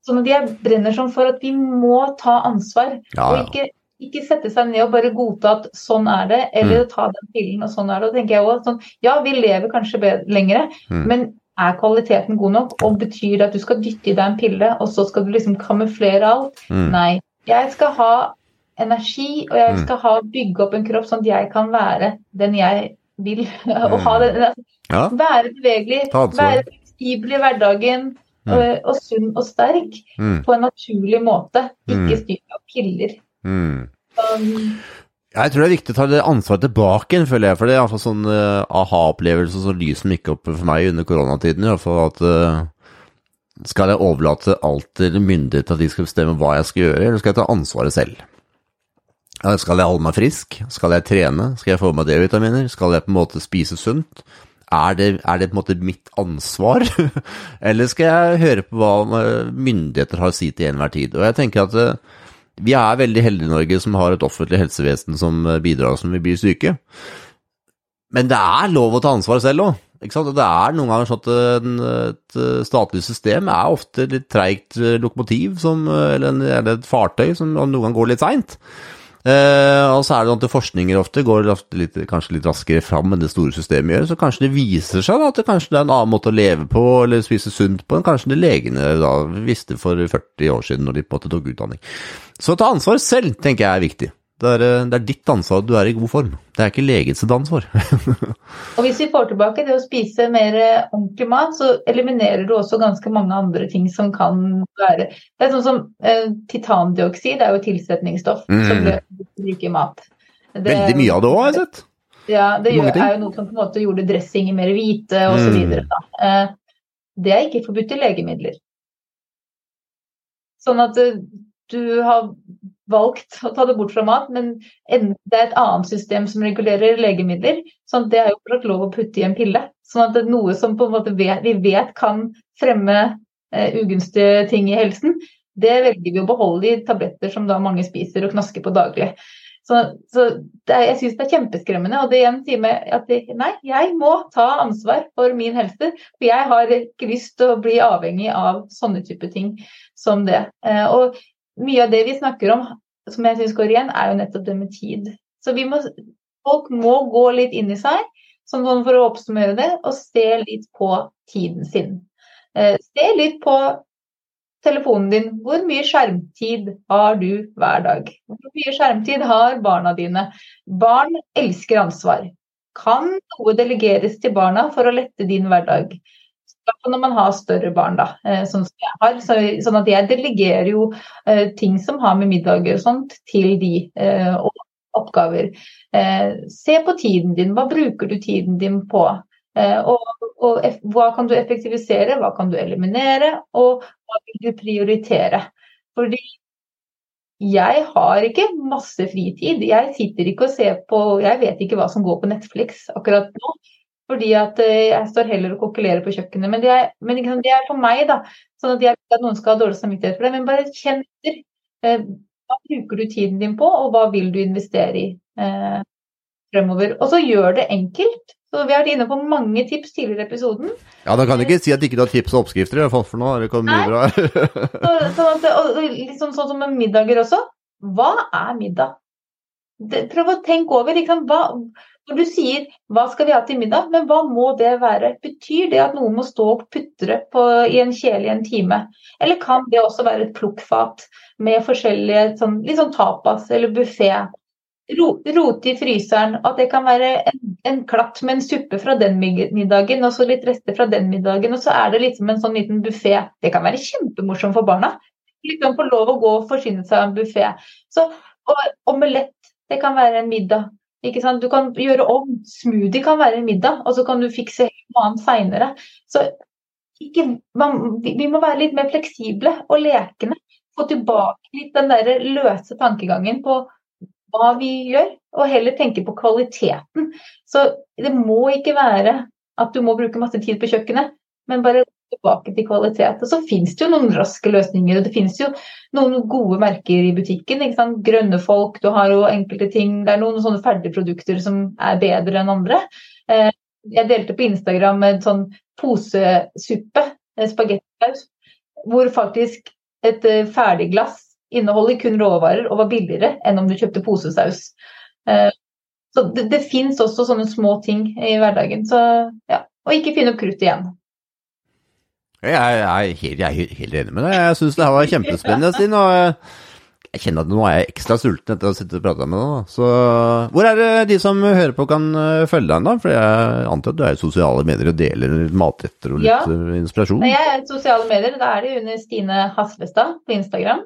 Så når jeg brenner sånn for at vi må ta ansvar. Ja, Og ikke, ikke sette seg ned og bare godta at sånn er det, Mm. eller ta den pillen og sånn er det. Og tenker jeg også, sånn, ja, vi lever kanskje bedre, lengre, Mm. men er kvaliteten god nok? Og betyr det at du skal dytte i deg en pille, og så skal du liksom kamuflere alt? Mm. Nei. Jeg skal ha energi, og jeg Mm. skal ha, bygge opp en kropp sånn at jeg kan være den jeg vil. og ha det, altså, Ja. være bevegelig, være fleksibel i hverdagen. Mm. Og, og sunn og sterk Mm. på en naturlig måte, ikke Mm. styrt av piller. Mm. Um, Jeg tror det er viktig å ta det ansvaret tilbake igjen, føler jeg. For det er iallfall sånn uh, aha-opplevelse som lyser som gikk opp for meg under koronatiden. Iallfall at uh, skal jeg overlate alt til myndighet at de skal bestemme hva jeg skal gjøre, eller skal jeg ta ansvaret selv? Skal jeg holde meg frisk? Skal jeg trene? Skal jeg få med D-vitaminer? Skal jeg på en måte spise sunt? Er det, er det på en måte mitt ansvar? [LAUGHS] Eller skal jeg høre på hva myndigheter har å si til enhver tid? Og jeg tenker at eh, vi er veldig heldige i Norge som har et offentlig helsevesen som eh, bidrar når vi blir syke. Men det er lov å ta ansvar selv òg. Det er noen ganger sånn at et statlig system er ofte litt treigt lokomotiv, som, eller, et fartøy som noen ganger går litt seint. Eh, og så er det sånn at forskninger ofte går ofte litt, kanskje litt raskere fram enn det store systemet gjør, så kanskje det viser seg da, at det kanskje er en annen måte å leve på eller spise sunt på enn kanskje det legene da visste for 40 år siden når de på en måte tok utdanning. Så ta ansvar selv, tenker jeg er viktig. Det er, eh, det er, ditt ansvar at du er i god form. Det er ikke legets ansvar. [LAUGHS] og hvis vi får tilbake det å spise mer eh, ordentlig mat, så eliminerer du også ganske mange andre ting som kan være Det er sånn som eh, Titandioksid er jo tilsetningsstoff mm. som bruker i mat. Det, Veldig mye av det òg, har jeg sett. Ja, det gjør, er jo noe som på en måte gjorde dressinger mer hvite osv. Mm. Eh, det er ikke forbudt i legemidler. Sånn at eh, du har valgt å ta det bort fra mat, men det er et annet system som regulerer legemidler. sånn at Det er jo fortsatt lov å putte i en pille. sånn at det er Noe som vet, vi vet kan fremme eh, ugunstige ting i helsen, det velger vi å beholde i tabletter som da mange spiser og knasker på daglig. Så, så er, jeg syns det er kjempeskremmende. Og det igjen sier meg at nei, jeg må ta ansvar for min helse. For jeg har ikke lyst til å bli avhengig av sånne type ting som det. Eh, og mye av det vi snakker om som jeg syns går igjen, er jo nettopp det med tid. Så må, folk må gå litt inn i seg, sånn for å oppsummere det, og se litt på tiden sin. Eh, se litt på telefonen din. Hvor mye skjermtid har du hver dag? Hvor mye skjermtid har barna dine? Barn elsker ansvar. Kan noe delegeres til barna for å lette din hverdag? Når man har større barn, da, eh, sånn som jeg har. Så, sånn at jeg delegerer jo uh, ting som har med middager og sånt, til de eh, oppgaver. Uh, se på tiden din. Hva bruker du tiden din på? Og, og hva kan du effektivisere, hva kan du eliminere, og hva vil du prioritere? Fordi jeg har ikke masse fritid. Jeg sitter ikke og ser på Jeg vet ikke hva som går på Netflix akkurat nå. Fordi at eh, jeg står heller og kokulerer på kjøkkenet. Men, det er, men det er, for meg, da. Sånn at jeg vil at noen skal ha dårlig samvittighet for det. Men bare kjenn etter. Eh, hva bruker du tiden din på, og hva vil du investere i eh, fremover? Og så gjør det enkelt. Så Vi har vært inne på mange tips tidligere i episoden. Ja, Da kan du ikke si at du ikke har tips og oppskrifter, i hvert fall for nå det kommet mye bra. så, [LAUGHS] sånn at, liksom sånn som med middager også. Hva er middag? Det, prøv å tenke over. Liksom, hva, når du sier 'hva skal vi ha til middag', men hva må det være? Betyr det at noen må stå og putre på, i en kjele i en time? Eller kan det også være et plukkfat med forskjellige sånn, litt sånn tapas eller buffé? Rote i fryseren, at det kan være en, en, klatt med en suppe fra den middagen, og så litt rester fra den middagen, og så er det liksom en sånn liten buffé. Det kan være kjempemorsomt for barna. Liksom få lov å gå og forsyne seg av en buffé. Så omelett, det kan være en middag. Du kan gjøre om. Smoothie kan være middag, og så kan du fikse noe annet seinere. Så vi må være litt mer fleksible og lekende. Få tilbake litt den der løse tankegangen på hva vi gjør, og heller tenke på kvaliteten. Så det må ikke være at du må bruke masse tid på kjøkkenet, men bare tilbake til kvalitet. Og så finnes det jo noen raske løsninger. og Det finnes jo noen gode merker i butikken. ikke sant? Grønne folk, du har jo enkelte ting. Det er noen sånne ferdigprodukter som er bedre enn andre. Eh, jeg delte på Instagram med sånn posesuppe, eh, spagettisaus, hvor faktisk et ferdig ferdigglass inneholder kun råvarer og var billigere enn om du kjøpte posesaus. Så det, det fins også sånne små ting i hverdagen. Så ja, og ikke finne opp krutt igjen. Jeg er, helt, jeg er helt, enig med deg. Jeg syns det her var kjempespennende, Stine. Og jeg kjenner at nå er jeg ekstra sulten etter å sitte og prate med deg. Så hvor er det de som hører på kan eh, følge deg, da? For jeg antar at du er i sosiale medier og deler litt matretter og litt ja. inspirasjon? inspirasjon? Jeg er i sosiale medier. Da er det under Stine Haslestad på Instagram.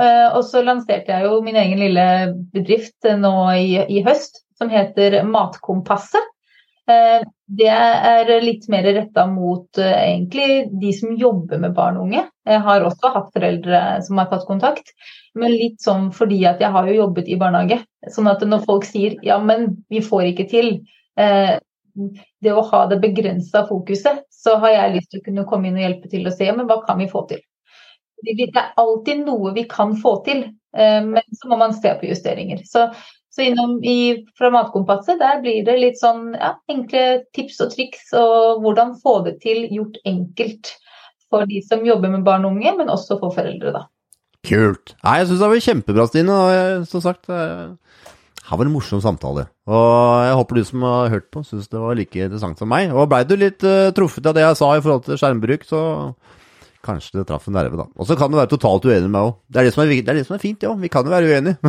Eh, og så lanserte jeg jo min egen lille bedrift nå i, i høst som heter Matkompasset. Eh, det er litt mer retta mot eh, egentlig de som jobber med barn og unge. Jeg har også hatt foreldre som har tatt kontakt, men litt sånn fordi at jeg har jo jobbet i barnehage. Sånn at når folk sier ja, men vi får ikke til, eh, det å ha det begrensa fokuset, så har jeg lyst til å kunne komme inn og hjelpe til og se men hva kan vi få til. Det er alltid noe vi kan få til, men så må man se på justeringer. Så så innom i, fra Matkompasset der blir det litt sånn ja, enkle tips og triks og hvordan få det til gjort enkelt for de som jobber med barn og unge, men også for foreldre, da. Kult. Nei, jeg syns det var kjempebra, Stine. Og som sagt, det her var en morsom samtale. Og jeg håper du som har hørt på, syns det var like interessant som meg. Og blei du litt uh, truffet av det jeg sa i forhold til skjermbruk, så kanskje det traff en nerve, da. Og så kan du være totalt uenig med meg òg. Det, det, er det som er fint, ja. Vi kan jo være uenige.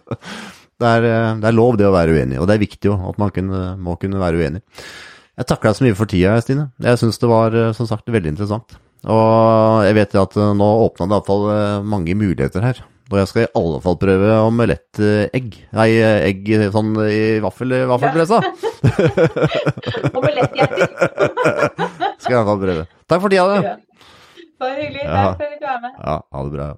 [LAUGHS] Det er, eh, det er, lov det å være uenig, og det er viktig jo at man kunne, må kunne være uenig. Jeg takker deg så mye for tida, Stine. Jeg syns det var eh, som sagt veldig interessant. Og jeg vet at eh, nå åpna det iallfall mange muligheter her. Og jeg skal i alle fall prøve omelettegg. Nei, egg sånn i vaffel, vaffelpressa. [LAUGHS] Omelettgjeter. [LAUGHS] skal jeg i hvert fall prøve. Takk for tida, du. Bare hyggelig. Takk for at du var med. Ja, ha det bra.